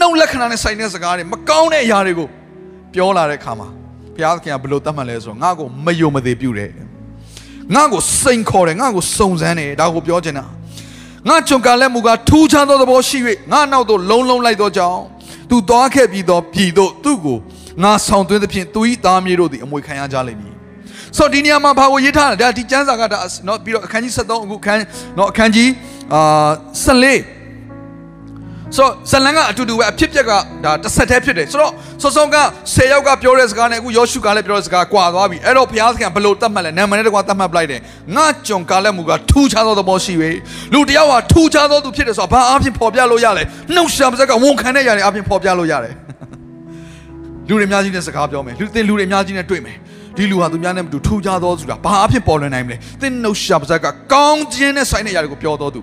နှုတ်လက္ခဏာနဲ့ဆိုင်တဲ့စကားတွေမကောင်းတဲ့အရာတွေကိုပြောလာတဲ့ခါမှာဘုရားသခင်ကဘယ်လိုသတ်မှတ်လဲဆိုတော့ငါကိုမယုံမသိပြုတယ်ငါကိုစိန်ခေါ်တယ်ငါကိုစုံစမ်းတယ်ဒါကိုပြောချင်တာ ငါကျွန်ကလည်းမူကားထူးခြားသောသဘောရှိ၍ငါနောက်သို့လုံးလုံးလိုက်သောကြောင့်သူသွားခဲ့ပြီးသောပြည်သို့သူ့ကိုငါဆောင်သွင်းသဖြင့်သူ၏သားမြေတို့သည်အမွေခံရကြလိမ့်မည်ဆိုတော့ဒီနေရာမှာဘာကိုရေးထားလဲဒါဒီကျမ်းစာကဒါเนาะပြီးတော့အခန်းကြီး73အခုအခန်းเนาะအခန်းကြီးအာ14 ဆိုတော့ဇလန်ကအတူတူပဲအဖြစ်ပြက်ကဒါတစ်ဆက်တည်းဖြစ်တယ်ဆိုတော့စောစောက10ယောက်ကပြောတဲ့စကားနဲ့အခုယောရှုကလည်းပြောတဲ့စကားကွာသွားပြီအဲ့တော့ဘုရားသခင်ဘလို့တတ်မှတ်လဲနာမည်နဲ့တကွာတတ်မှတ်ပလိုက်တယ်ငါကြုံကာလက်မူကထူးခြားသောသဘောရှိ၍လူတယောက်ဟာထူးခြားသောသူဖြစ်တယ်ဆိုတာဘာအဖြစ်ပေါ်ပြလို့ရလဲနှုတ်ရှာပါစကဝန်ခံတဲ့ຢာတွေအဖြစ်ပေါ်ပြလို့ရတယ်လူတွေအများကြီးနဲ့စကားပြောမယ်လူသင်လူတွေအများကြီးနဲ့တွေ့မယ်ဒီလူဟာသူများနဲ့မတူထူးခြားသောဆိုတာဘာအဖြစ်ပေါ်လွင်နိုင်မလဲသင်နှုတ်ရှာပါစကကောင်းခြင်းနဲ့ဆိုင်တဲ့ຢာတွေကိုပြောတော်သူ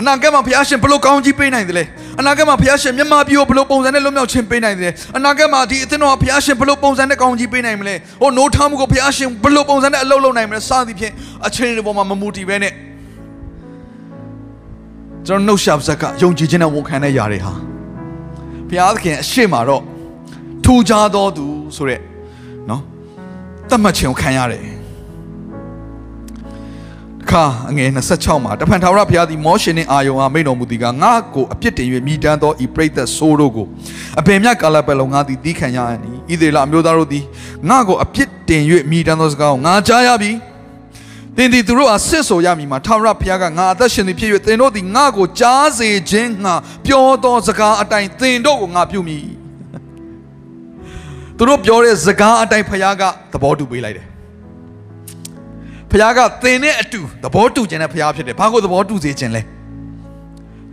အနာဂတ်မှာဘုရားရှင်ဘလို့ကောင်းကြီးပေးနိုင်တယ်လဲအနာဂတ်မှာဘုရားရှင်မြတ်မာပြည်ကိုဘလို့ပုံစံနဲ့လွတ်မြောက်ခြင်းပေးနိုင်တယ်လဲအနာဂတ်မှာဒီအသင်းတော်ကဘုရားရှင်ဘလို့ပုံစံနဲ့ကောင်းကြီးပေးနိုင်မလဲဟိုနိုးထားမှုကိုဘုရားရှင်ဘလို့ပုံစံနဲ့အလုပ်လုပ်နိုင်မလဲစသည်ဖြင့်အချိန်တွေပေါ်မှာမမူတည်ပဲနဲ့ကျွန်တော်နှုတ်ရှာဇက်ကယုံကြည်ခြင်းနဲ့ဝန်ခံတဲ့ຢာတွေဟာဘုရားသခင်အရှိမတော့ထူခြားတော်သူဆိုတဲ့နော်တတ်မှတ်ခြင်းကိုခံရတယ် ခါအငယ်26မှာတဖန်ထာဝရဘုရားသည်မောရှေနှင့်အာယုန်အားမိန့်တော်မူသည်ကငါ့ကိုအပြစ်တင်၍မိတမ်းသောဤပရိသတ်ဆိုးတို့ကိုအဘယ်မြတ်ကာလပတ်လုံးငါသည်သီးခံရအနီဣသေလအမျိုးသားတို့သည်ငါ့ကိုအပြစ်တင်၍မိတမ်းသောစကားကိုငါကြားရပြီသင်သည်သူတို့အားဆစ်ဆိုရမည်မှာထာဝရဘုရားကငါအသက်ရှင်သည်ဖြစ်၍သင်တို့သည်ငါ့ကိုကြားစေခြင်းငါပြောသောစကားအတိုင်းသင်တို့ကိုငါပြုမည်သူတို့ပြောတဲ့စကားအတိုင်းဘုရားကသဘောတူပေးလိုက်တယ် ဖခင်ကသင်နဲ့အတူသဘောတူခြင်းနဲ့ဖခင်ဖြစ်တယ်ဘာကိုသဘောတူစေခြင်းလဲ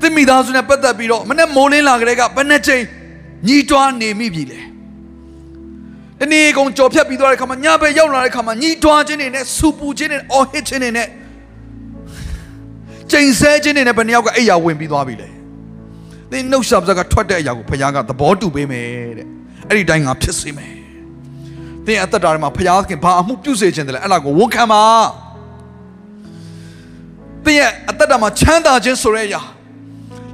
သင်မိသားစုနဲ့ပတ်သက်ပြီးတော့မနဲ့မိုးလင်းလာကြတဲ့ကဘယ်နှချိန်ညီးတွားနေမိပြီလဲတနေ့ကုန်ကြော်ဖြတ်ပြီးသွားတဲ့ခါမှာညဘက်ရောက်လာတဲ့ခါမှာညီးတွားခြင်းတွေနဲ့စူပူခြင်းတွေအော်ဟစ်ခြင်းတွေနဲ့ချိန်ဆဲခြင်းတွေနဲ့ဘယ်နှယောက်ကအိယာဝင်ပြီးသွားပြီလဲသင်နှုတ်ဆက်စကားထွက်တဲ့အရာကိုဖခင်ကသဘောတူပေးမယ်တဲ့အဲ့ဒီတိုင်းငါဖြစ်စေမယ် သင်အသက်တာထဲမှာဖျားခင်ဘာအမှုပြုစေခြင်းတလဲအဲ့ဒါကိုဝန်ခံပါသင်ရဲ့အသက်တာမှာချမ်းသာခြင်းဆိုတဲ့အရာ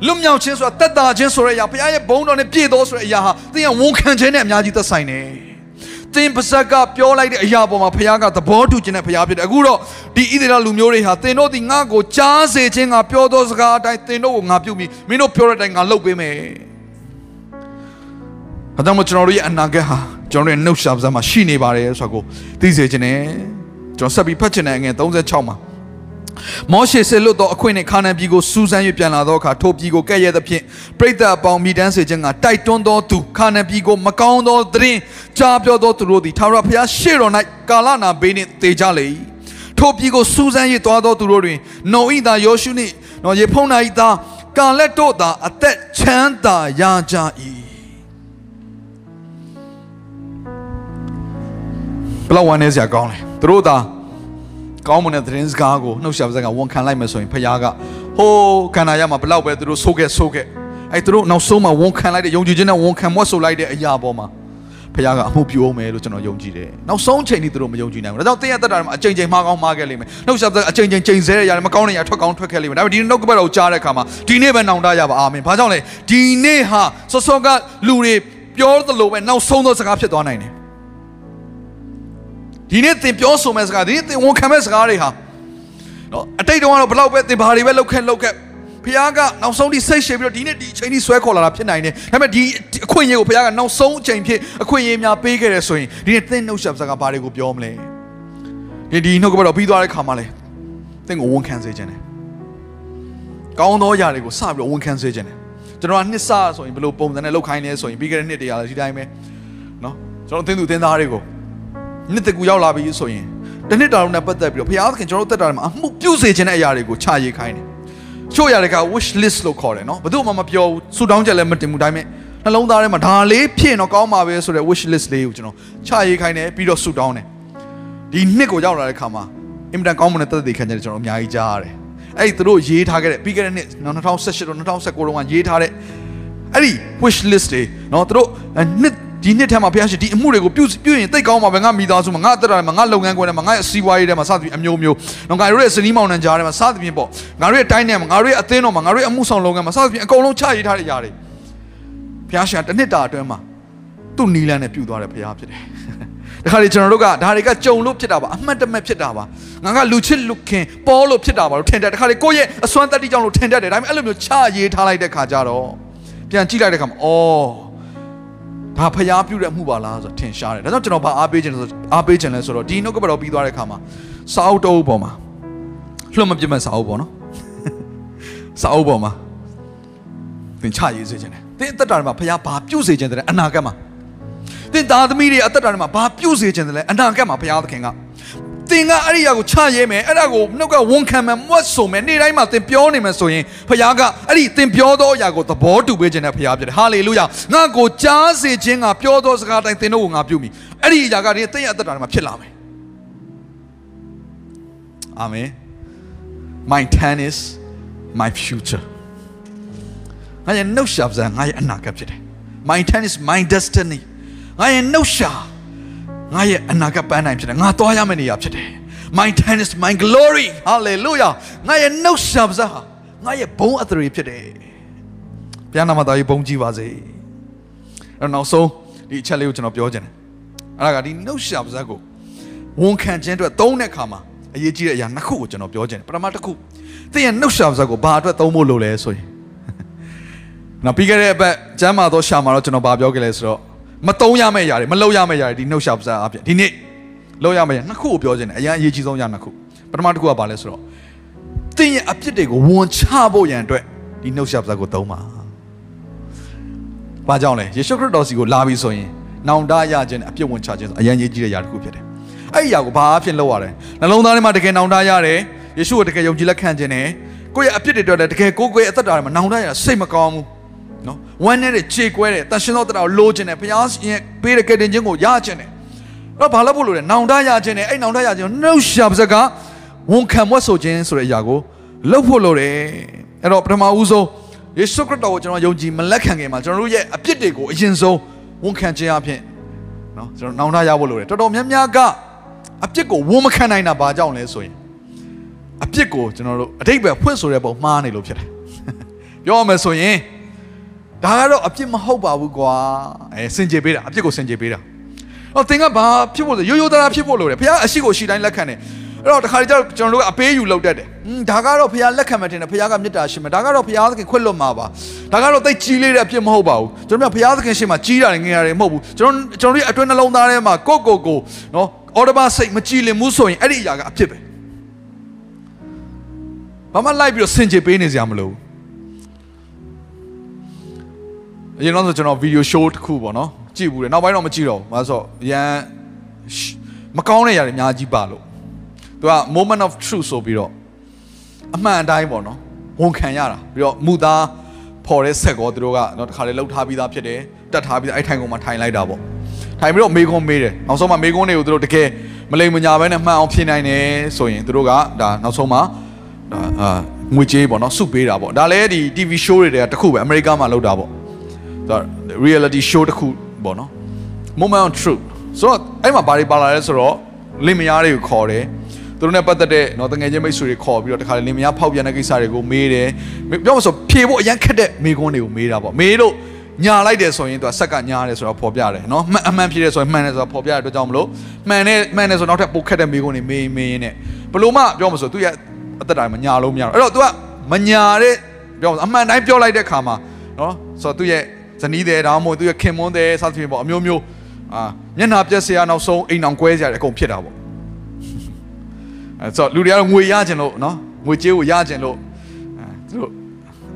လွတ်မြောက်ခြင်းဆိုတာတက်တာခြင်းဆိုတဲ့အရာဘုရားရဲ့ဘုန်းတော်နဲ့ပြည့်သောဆိုတဲ့အရာဟာသင်ကဝန်ခံခြင်းနဲ့အများကြီးသက်ဆိုင်တယ်။သင်ပါဇက်ကပြောလိုက်တဲ့အရာပေါ်မှာဘုရားကသဘောတူခြင်းနဲ့ဘုရားဖြစ်တယ်။အခုတော့ဒီဣသရေလလူမျိုးတွေဟာသင်တို့ဒီငါ့ကိုကြားစေခြင်းကပြောသောစကားအတိုင်းသင်တို့ကိုငါပြုမိမင်းတို့ပြောတဲ့အတိုင်းငါလုပ်ပေးမယ်။ အဲဒါမှကျွန်တော်တို့ရဲ့အနာဂတ်ဟာကျွန်တော်တို့ရဲ့နှုတ်ရှာပါးမှာရှိနေပါတယ်ဆိုတာကိုသိစေခြင်းနဲ့ကျွန်တော်ဆက်ပြီးဖတ်ချင်တဲ့အငယ်36မှာမောရှေဆေလွတ်သောအခွင့်နှင့်ခါနန်ပြည်ကိုစူးစမ်း၍ပြန်လာသောအခါထိုပြည်ကိုကဲ့ရဲ့သဖြင့်ပရိသတ်အပေါင်းမိတန်းစေခြင်းကတိုက်တွန်းသောသူခါနန်ပြည်ကိုမကောင်းသောသတင်းကြားပြောသောသူတို့သည်ထာဝရဘုရားရှေ့တော်၌ကာလနာဘေးနှင့်တေကြလေ၏ထိုပြည်ကိုစူးစမ်း၍သွားသောသူတို့တွင်နှုံဤသားယောရှုနှင့်နော်ယေဖုန်နာဤသားကာလက်တို့သာအသက်ချမ်းသာရကြ၏ ဘလောက်ဝမ်းနေစရာကောင်းလဲသူတို့သာကောင်းမွန်တဲ့သတင်းစကားကိုနှုတ်ဆက်ပါးကဝန်ခံလိုက်မယ်ဆိုရင်ဖခင်ကဟိုးခန္ဓာရမှာဘလောက်ပဲသူတို့ဆိုးခဲ့ဆိုးခဲ့အဲသူတို့နောက်ဆုံးမှာဝန်ခံလိုက်တဲ့ယုံကြည်ခြင်းနဲ့ဝန်ခံမွတ်ဆိုလိုက်တဲ့အရာပေါ်မှာဖခင်ကအမှုပြုအောင်မယ်လို့ကျွန်တော်ယုံကြည်တယ်နောက်ဆုံးချိန်ထိသူတို့မယုံကြည်နိုင်ဘူးဒါကြောင့်တင်းရသက်တာမှာအချိန်ချိန်မှားကောင်းမှားခဲ့လိမ့်မယ်နှုတ်ဆက်ပါးကအချိန်ချိန်ချိန်ဆဲရရတယ်မကောင်းတဲ့ຢာထွက်ကောင်းထွက်ခဲ့လိမ့်မယ်ဒါပေမဲ့ဒီနှုတ်ကပတ်တော်ကြားတဲ့အခါမှာဒီနေ့ပဲနောင်တရပါအာမင်ဘာကြောင့်လဲဒီနေ့ဟာစောစောကလူတွေပြောသလိုပဲနောက်ဆုံးသောစကားဖြစ်သွားနိုင်တယ် ဒီနေ့သင်ပြောဆိုမဲ့စကားဒီနေ့သင်ဝန်ခံမဲ့စကားတွေဟာနော်အတိတ်တုန်းကတော့ဘလောက်ပဲသင်ဘာတွေပဲလောက်ခဲ့လောက်ခဲ့ဖခင်ကနောက်ဆုံးဒီစိတ်ရှည်ပြီးတော့ဒီနေ့ဒီအချိန်ကြီးဆွဲခေါ်လာတာဖြစ်နိုင်တယ်ဒါပေမဲ့ဒီအခွင့်အရေးကိုဖခင်ကနောက်ဆုံးအချိန်ဖြစ်အခွင့်အရေးများပေးခဲ့တယ်ဆိုရင်ဒီနေ့သင်နှုတ်ဆက်စကားဘာတွေကိုပြောမလဲဒီဒီနှုတ်ကပတ်တော်ပြီးသွားတဲ့ခါမှာလေသင်ကိုဝန်ခံစေခြင်းတယ်ကောင်းသောຢာတွေကိုစပြီးတော့ဝန်ခံစေခြင်းတယ်ကျွန်တော်ကနှစ်စဆိုရင်ဘယ်လိုပုံစံနဲ့လောက်ခိုင်းလဲဆိုရင်ပြီးခဲ့တဲ့နှစ်တည်းရဒီတိုင်းပဲเนาะကျွန်တော်သင်သူသင်သားတွေကို နှစ်တကူရောက်လာပြီဆိုရင်တနှစ်တာလုံးနဲ့ပတ်သက်ပြီးတော့ဘုရားသခင်ကျွန်တော်တို့တက်တာမှာအမှုပြုစေခြင်းတဲ့အရာတွေကိုချရေးခိုင်းတယ်။ချို့အရာတွေက wish list လို့ခေါ်တယ်နော်။ဘယ်သူမှမပြောဘူး။ဆူတောင်းချက်လည်းမတင်ဘူးဒါပေမဲ့နှလုံးသားထဲမှာဒါလေးဖြစ်တော့ကောင်းပါပဲဆိုတဲ့ wish list လေးကိုကျွန်တော်ချရေးခိုင်းတယ်ပြီးတော့ဆူတောင်းတယ်။ဒီနှစ်ကိုရောက်လာတဲ့ခါမှာအင်မတန်ကောင်းမွန်တဲ့သက်သေခံချက်တွေကျွန်တော်အများကြီးကြားရတယ်။အဲ့ဒီသူတို့ရေးထားခဲ့တဲ့ပြီးခဲ့တဲ့နှစ်2018တော့2019တော့ရေးထားတဲ့အဲ့ဒီ wish list တွေနော်သူတို့နှစ် ဒီနှစ်ထဲမှာဘုရားရှင်ဒီအမှုတွေကိုပြုပြုရင်တိတ်ကောင်းမှာပဲငါမိသားစုမှာငါအသက်တာမှာငါလုပ်ငန်းခွင်ထဲမှာငါရဲ့စီးပွားရေးထဲမှာစသဖြင့်အမျိုးမျိုးတော့ငါတို့ရဲ့စနီးမောင်နှံကြားထဲမှာစသဖြင့်ပေါ့ငါတို့ရဲ့တိုင်းထဲမှာငါတို့ရဲ့အသင်းတော်မှာငါတို့ရဲ့အမှုဆောင်လုပ်ငန်းမှာစသဖြင့်အကုန်လုံးချရေးထားတဲ့ຢာတွေဘုရားရှင်တစ်နှစ်တာအတွင်းမှာသူ့နီလန်းနဲ့ပြုသွားတဲ့ဘုရားဖြစ်တယ်ဒါခါလေကျွန်တော်တို့ကဒါတွေကကြုံလို့ဖြစ်တာပါအမှတ်တမဲ့ဖြစ်တာပါငါကလူချစ်လူခင်ပေါ်လို့ဖြစ်တာပါလို့ထင်တယ်ဒါခါလေကိုယ့်ရဲ့အစွမ်းတတ္တိကြောင့်လို့ထင်တတ်တယ်ဒါပေမဲ့အဲ့လိုမျိုးချရေးထားလိုက်တဲ့ခါကျတော့ပြန်ကြည့်လိုက်တဲ့ခါမှာအော် ဒါဖျားပြုတဲ့အမှုပါလားဆိုတော့ထင်ရှားတယ်ဒါကြောင့်ကျွန်တော်ဗာအားပေးခြင်းလဲဆိုအားပေးခြင်းလဲဆိုတော့ဒီနှုတ်ကပတ်တော်ပြီးသွားတဲ့ခါမှာစာအုပ်တုပ်ပေါ်မှာလွှတ်မပြတ်မဲ့စာအုပ်ပေါ်နော်စာအုပ်ပေါ်မှာသင်ချရေးစေခြင်းတယ်သင်အသက်တာမှာဖျားဘာပြုစေခြင်းတယ်အနာဂတ်မှာသင်သားသမီးတွေအသက်တာမှာဘာပြုစေခြင်းတယ်အနာဂတ်မှာဖျားသခင်က သင်ကအဲ့ဒီအရာကိုချရဲမယ်အဲ့ဒါကိုနှုတ်ကဝန်ခံမယ်မွတ်ဆိုမယ်နေ့တိုင်းမှာသင်ပြောနေမယ်ဆိုရင်ဖခင်ကအဲ့ဒီသင်ပြောသောအရာကိုသဘောတူပေးခြင်းနဲ့ဖခင်ဖြစ်တယ်ဟာလေလုယာငါကိုကြားစေခြင်းကပြောသောစကားတိုင်းသင်တို့ကိုငါပြုမိအဲ့ဒီအရာကဒီသင်ရဲ့အသက်တာမှာဖြစ်လာမယ်အာမင် my tennis my future ငါရဲ့နှုတ်ရှာပစံငါရဲ့အနာဂတ်ဖြစ်တယ် my tennis my destiny ငါရဲ့နှုတ်ရှာ ငါရဲ့အနာဂတ်ပန်းနိုင်ဖြစ်တယ်ငါသွားရမယ့်နေရာဖြစ်တယ် my time is my glory hallelujah ငါရဲ့နှုတ်ဆက်ပါးဟာငါရဲ့ဘုံအသရေဖြစ်တယ်ဘုရားနာမတော်ကြီးဘုံကြီးပါစေအဲ့နောက်ဆုံးဒီအချက်လေးကိုကျွန်တော်ပြောချင်တယ်အဲ့ဒါကဒီနှုတ်ဆက်ပါးကိုဝန်ခံခြင်းအတွက်သုံးတဲ့အခါမှာအရေးကြီးတဲ့အရာနှစ်ခုကိုကျွန်တော်ပြောချင်တယ်ပထမတစ်ခုသင်ရဲ့နှုတ်ဆက်ပါးကိုဘာအတွက်သုံးဖို့လိုလဲဆိုရင်နော်ပြီးခဲ့တဲ့အပတ်ကျမ်းမာသောရှာမှာတော့ကျွန်တော်ဗာပြောခဲ့လဲဆိုတော့ မတုံးရမယ့်ຢာတွေမလောက်ရမယ့်ຢာတွေဒီနှုတ်ရှာပစာအပြင်ဒီနေ့လောက်ရမယ့်ຢာနှစ်ခုကိုပြောခြင်းတယ်အရင်အရေးကြီးဆုံးຢာနှစ်ခုပထမတစ်ခုကဘာလဲဆိုတော့သင်ရဲ့အပြစ်တွေကိုဝန်ချဖို့ရန်အတွက်ဒီနှုတ်ရှာပစာကိုသုံးပါဘာကြောင့်လဲယေရှုခရစ်တော်စီကိုလာပြီးဆိုရင်နောင်တရခြင်းအပြစ်ဝန်ချခြင်းဆိုအရင်ရေးကြီးတဲ့ຢာတစ်ခုဖြစ်တယ်အဲ့ဒီຢာကိုဘာအဖြစ်လုပ်ရတယ်နှလုံးသားထဲမှာတကယ်နောင်တရတယ်ယေရှုကိုတကယ်ယုံကြည်လက်ခံခြင်းနဲ့ကိုယ့်ရဲ့အပြစ်တွေအတွက်တကယ်ကိုယ်ကိုယ်အသက်တာမှာနောင်တရစိတ်မကောင်းဘူးနော် ဝမ်းနဲ့ခြေကွဲတယ်တန်ရှင်သောတရားကိုလိုချင်တယ်ဘုရားရှင်ပေးတဲ့ကယ်တင်ခြင်းကိုရချင်တယ်တော့ဘာလို့ဖို့လို့လဲနောင်တရခြင်းနဲ့အဲ့နောင်တရခြင်းနှုတ်ရှာပါစကဝန်ခံမွတ်ဆိုခြင်းဆိုတဲ့အရာကိုလုပ်ဖို့လိုတယ်အဲ့တော့ပထမဦးဆုံးယေရှုခရစ်တော်ကိုကျွန်တော်ယုံကြည်မလက်ခံခင်မှာကျွန်တော်တို့ရဲ့အပြစ်တွေကိုအရင်ဆုံးဝန်ခံခြင်းအဖြစ်နော်ကျွန်တော်နောင်တရဖို့လိုတယ်တော်တော်များများကအပြစ်ကိုဝန်မခံနိုင်တာဘာကြောင့်လဲဆိုရင်အပြစ်ကိုကျွန်တော်တို့အတိတ်ပဲဖွင့်ဆိုတဲ့ပုံမှားနေလို့ဖြစ်တယ်ပြောရမယ်ဆိုရင် ဒါကတော့အပြစ်မဟုတ်ပါဘူးကွာအဲစင်ကြေပေးတာအပြစ်ကိုစင်ကြေပေးတာဟောသင်ကဘာဖြစ်ဖို့လဲရိုးရိုးသားသားဖြစ်ဖို့လိုတယ်ဘုရားအရှိကိုရှိတိုင်းလက်ခံတယ်အဲ့တော့တခါတည်းကျတော့ကျွန်တော်တို့ကအပေးယူလုပ်တတ်တယ်อืมဒါကတော့ဘုရားလက်ခံမှတင်တယ်ဘုရားကမေတ္တာရှိမယ်ဒါကတော့ဘုရားသခင်ခွင့်လွတ်မှာပါဒါကတော့တိတ်ကြီးလေးတဲ့အပြစ်မဟုတ်ပါဘူးကျွန်တော်တို့ကဘုရားသခင်ရှိမှကြီးတာငယ်ရတယ်မဟုတ်ဘူးကျွန်တော်ကျွန်တော်တို့အတွင်းနှလုံးသားထဲမှာကိုကိုကိုနော်အော်ဒဘာစိတ်မကြည်လင်မှုဆိုရင်အဲ့ဒီအရာကအပြစ်ပဲဘာမှလိုက်ပြီးတော့စင်ကြေပေးနေစရာမလိုဘူး အရင်တော့ဆိုကျွန်တော်ဗီဒီယိုရှိုးတစ်ခုပေါ့နော်ကြည့်ဘူးတယ်နောက်ပိုင်းတော့မကြည့်တော့ဘူး။ဘာလို့ဆိုရန်မကောင်းတဲ့ຢာတွေအများကြီးပါလို့သူက moment of truth ဆိုပြီးတော့အမှန်အတိုင်းပေါ့နော်ဝန်ခံရတာပြီးတော့မူသားဖော်တဲ့ဆက်ကောသူတို့ကနော်တခါလေလှုပ်ထားပြီးသားဖြစ်တယ်တတ်ထားပြီးသားအဲ့ထိုင်ကုန်မှာထိုင်လိုက်တာပေါ့ထိုင်ပြီးတော့မေကွန်းမေးတယ်နောက်ဆုံးမှမေကွန်းတွေကိုသူတို့တကယ်မလိမ်မညာပဲနဲ့မှန်အောင်ဖြေနိုင်တယ်ဆိုရင်သူတို့ကဒါနောက်ဆုံးမှဒါအာငွေကြေးပေါ့နော်စုပေးတာပေါ့ဒါလည်းဒီ TV show တွေတည်းတခုပဲအမေရိကမှာလုပ်တာပေါ့ ဒါ reality show တခုပေါ့နော် moment of truth ဆိုတော့အဲ့မှာဘာတွေပါလာလဲဆိုတော့လင်မယားတွေကိုခေါ်တယ်သူတို့နဲ့ပတ်သက်တဲ့နော်တငယ်ချင်းမိတ်ဆွေတွေခေါ်ပြီးတော့တခါလေလင်မယားဖောက်ပြန်တဲ့ကိစ္စတွေကိုမေးတယ်ပြောမှဆိုဖြေဖို့အရန်ခက်တဲ့မေကွန်းတွေကိုမေးတာပေါ့မေးလို့ညာလိုက်တယ်ဆိုရင်သူကဆက်ကညာတယ်ဆိုတော့ပေါ်ပြတယ်နော်မှန်အမှန်ဖြေတယ်ဆိုရင်မှန်တယ်ဆိုတော့ပေါ်ပြတဲ့အတွက်ကြောင့်မလို့မှန်တယ်မှန်တယ်ဆိုတော့နောက်ထပ်ပိုခက်တဲ့မေကွန်းတွေမေးမေးနေဘလို့မှပြောမှဆိုသူရဲ့အသက်တိုင်းမညာလို့မရတော့အဲ့တော့ तू ကမညာတဲ့ပြောမှအမှန်တိုင်းပြောလိုက်တဲ့ခါမှာနော်ဆိုတော့သူရဲ့ ဇနီးတယ်ဒါမှမဟုတ်သူရဲ့ခင်မွန်းတယ်စသဖြင့်ပေါ့အမျိုးမျိုးအာမျက်နှာပြက်စရာနောက်ဆုံးအိမ်အောင်ကွဲစရာတွေအကုန်ဖြစ်တာပေါ့အဲဆိုလူတွေကတော့ငွေရခြင်းလို့နော်ငွေကြေးကိုရခြင်းလို့အဲသူတို့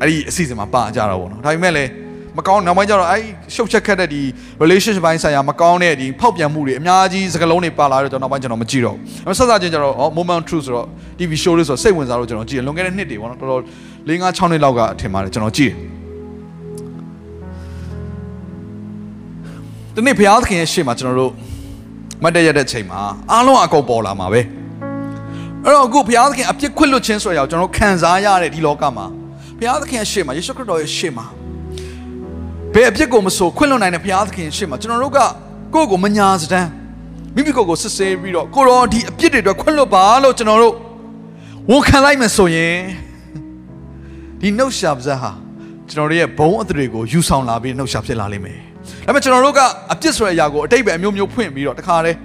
အဲ့ဒီအစီအစဉ်မှာပါကြတာပေါ့နော်ဒါပေမဲ့လည်းမကောင်းနောက်ပိုင်းကျတော့အဲ့ရှုပ်ချက်ခက်တဲ့ဒီ relationship ဘိုင်းဆိုင်ရာမကောင်းတဲ့ဒီဖောက်ပြန်မှုတွေအများကြီးစကလုံးတွေပါလာတော့ကျွန်တော်နောက်ပိုင်းကျွန်တော်မကြည့်တော့ဘူးဆက်စားချင်းကျတော့ moment truth ဆိုတော့ TV show လေးဆိုစိတ်ဝင်စားလို့ကျွန်တော်ကြည့်တယ်လွန်ခဲ့တဲ့နှစ်တွေပေါ့နော်တော်တော်၄၅6နှစ်လောက်ကထင်ပါတယ်ကျွန်တော်ကြည့်တယ် ဒီနေ့ဘုရားသခင်ရဲ့ရှေ့မှာကျွန်တော်တို့မတ်တရတဲ့ချိန်မှာအားလုံးအကုန်ပေါ်လာမှာပဲအဲ့တော့အခုဘုရားသခင်အပြစ်ခွင့်လွတ်ခြင်းဆိုရအောင်ကျွန်တော်ခံစားရတဲ့ဒီလောကမှာဘုရားသခင်ရဲ့ရှေ့မှာယေရှုခရစ်တော်ရဲ့ရှေ့မှာဘယ်အပြစ်ကိုမဆိုခွင့်လွတ်နိုင်တဲ့ဘုရားသခင်ရှေ့မှာကျွန်တော်တို့ကကိုယ့်ကိုမညာစတမ်းမိမိကိုယ်ကိုစစ်ဆေးပြီးတော့ကိုရောဒီအပြစ်တွေအတွက်ခွင့်လွတ်ပါလို့ကျွန်တော်တို့ဝန်ခံလိုက်မယ်ဆိုရင်ဒီနှုတ်ရှာပါးစားဟာကျွန်တော်တို့ရဲ့ဘုံအသရေကိုယူဆောင်လာပြီးနှုတ်ရှာဖြစ်လာလိမ့်မယ် ဒါပေမဲ့ကျွန်တော်တို့ကအပြစ်ဆိုတဲ့အရာကိုအတိတ်ပဲအမျိုးမျိုးဖွင့်ပြီးတော့တခါတည်း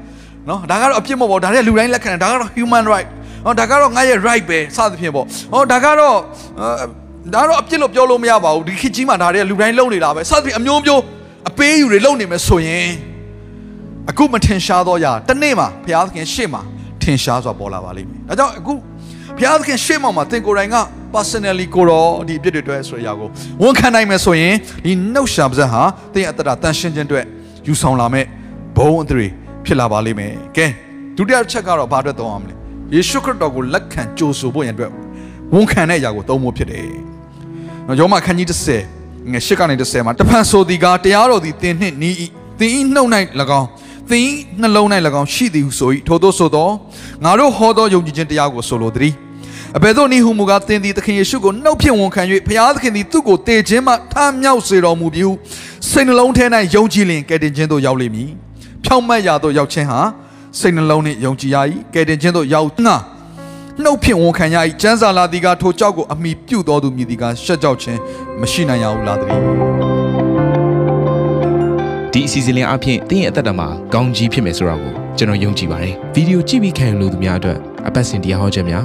နော်ဒါကတော့အပြစ်မဟုတ်ပါဘူးဒါတွေကလူတိုင်းလက်ခံတယ်ဒါကတော့ human right ဟောဒါကတော့ငါရဲ့ right ပဲစသဖြင့်ပေါ့ဟောဒါကတော့ဒါတော့အပြစ်လို့ပြောလို့မရပါဘူးဒီခေတ်ကြီးမှာဒါတွေကလူတိုင်းလုံနေတာပဲစသဖြင့်အမျိုးမျိုးအပေးယူတွေလုံနေမယ်ဆိုရင်အခုမထင်ရှားတော့ရတနေ့မှာဘုရားသခင်ရှေ့မှာထင်ရှားစွာပေါ်လာပါလိမ့်မယ်ဒါကြောင့်အခု ဘုရားသခင်ရှေ့မှာမှာသင်ကိုယ်တိုင်က personally ကိုတော့ဒီအပြစ်တွေအတွက်ဆိုရကိုဝန်ခံနိုင်မယ်ဆိုရင်ဒီနှုတ်ရှာပါဇက်ဟာသင်ရဲ့အတ္တတန်ရှင်းခြင်းအတွက်ယူဆောင်လာမဲ့ဘုံအသရေဖြစ်လာပါလိမ့်မယ်ကဲဒုတိယချက်ကတော့ဘာအတွက်သုံးအောင်မလဲယေရှုခရစ်တော်ကိုလက်ခံကြိုဆိုဖို့ရန်အတွက်ဝန်ခံတဲ့အရာကိုသုံးဖို့ဖြစ်တယ်နော်ယောမခန်းကြီး30ငယ်၈ကနေ30မှာတဖန်ဆိုဒီကတရားတော်သည်သင်နှင့်နီးသင်ဤနှုတ်၌၎င်းသင်နှလုံး၌၎င်းရှိသည်ဟုဆို၏ထို့သောဆိုသောငါတို့ဟောသောယုံကြည်ခြင်းတရားကိုဆိုလိုသည် အဘယ်သို့နည်းဟုမူကားသင်သည်သခင်ယေရှုကိုနှုတ်ဖြင့်ဝန်ခံ၍ဘုရားသခင်သည်သူ့ကိုတည်ခြင်းမှထမြောက်စေတော်မူပြီးဟုစိတ်နှလုံးထဲ၌ယုံကြည်လင်ကယ်တင်ခြင်းသို့ရောက်လိမ့်မည်ဖြောင့်မတ်ရာသို့ရောက်ခြင်းဟာစိတ်နှလုံးနှင့်ယုံကြည်ရ၏ကယ်တင်ခြင်းသို့ရောက်ငါနှုတ်ဖြင့်ဝန်ခံရ၏ကျမ်းစာလာသည်ကထိုကြောက်ကိုအမိပြုတော်သူမြည်သည်ကရှက်ကြောက်ခြင်းမရှိနိုင်ရဘူးလားတည်းဒီအစီအစဉ်လေးအပြင်သင်ရဲ့အသက်တာမှာကောင်းကြီးဖြစ်မယ်ဆိုတာကိုကျွန်တော်ယုံကြည်ပါတယ်ဗီဒီယိုကြည့်ပြီးခံယူလို့သူများအတွက်အပတ်စဉ်တရားဟောခြင်းများ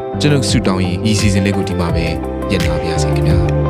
ကျွန်တော်ဆုတောင်းရင်ဒီ season လေးကိုဒီမှာပဲညံ့ပါပါစေခင်ဗျာ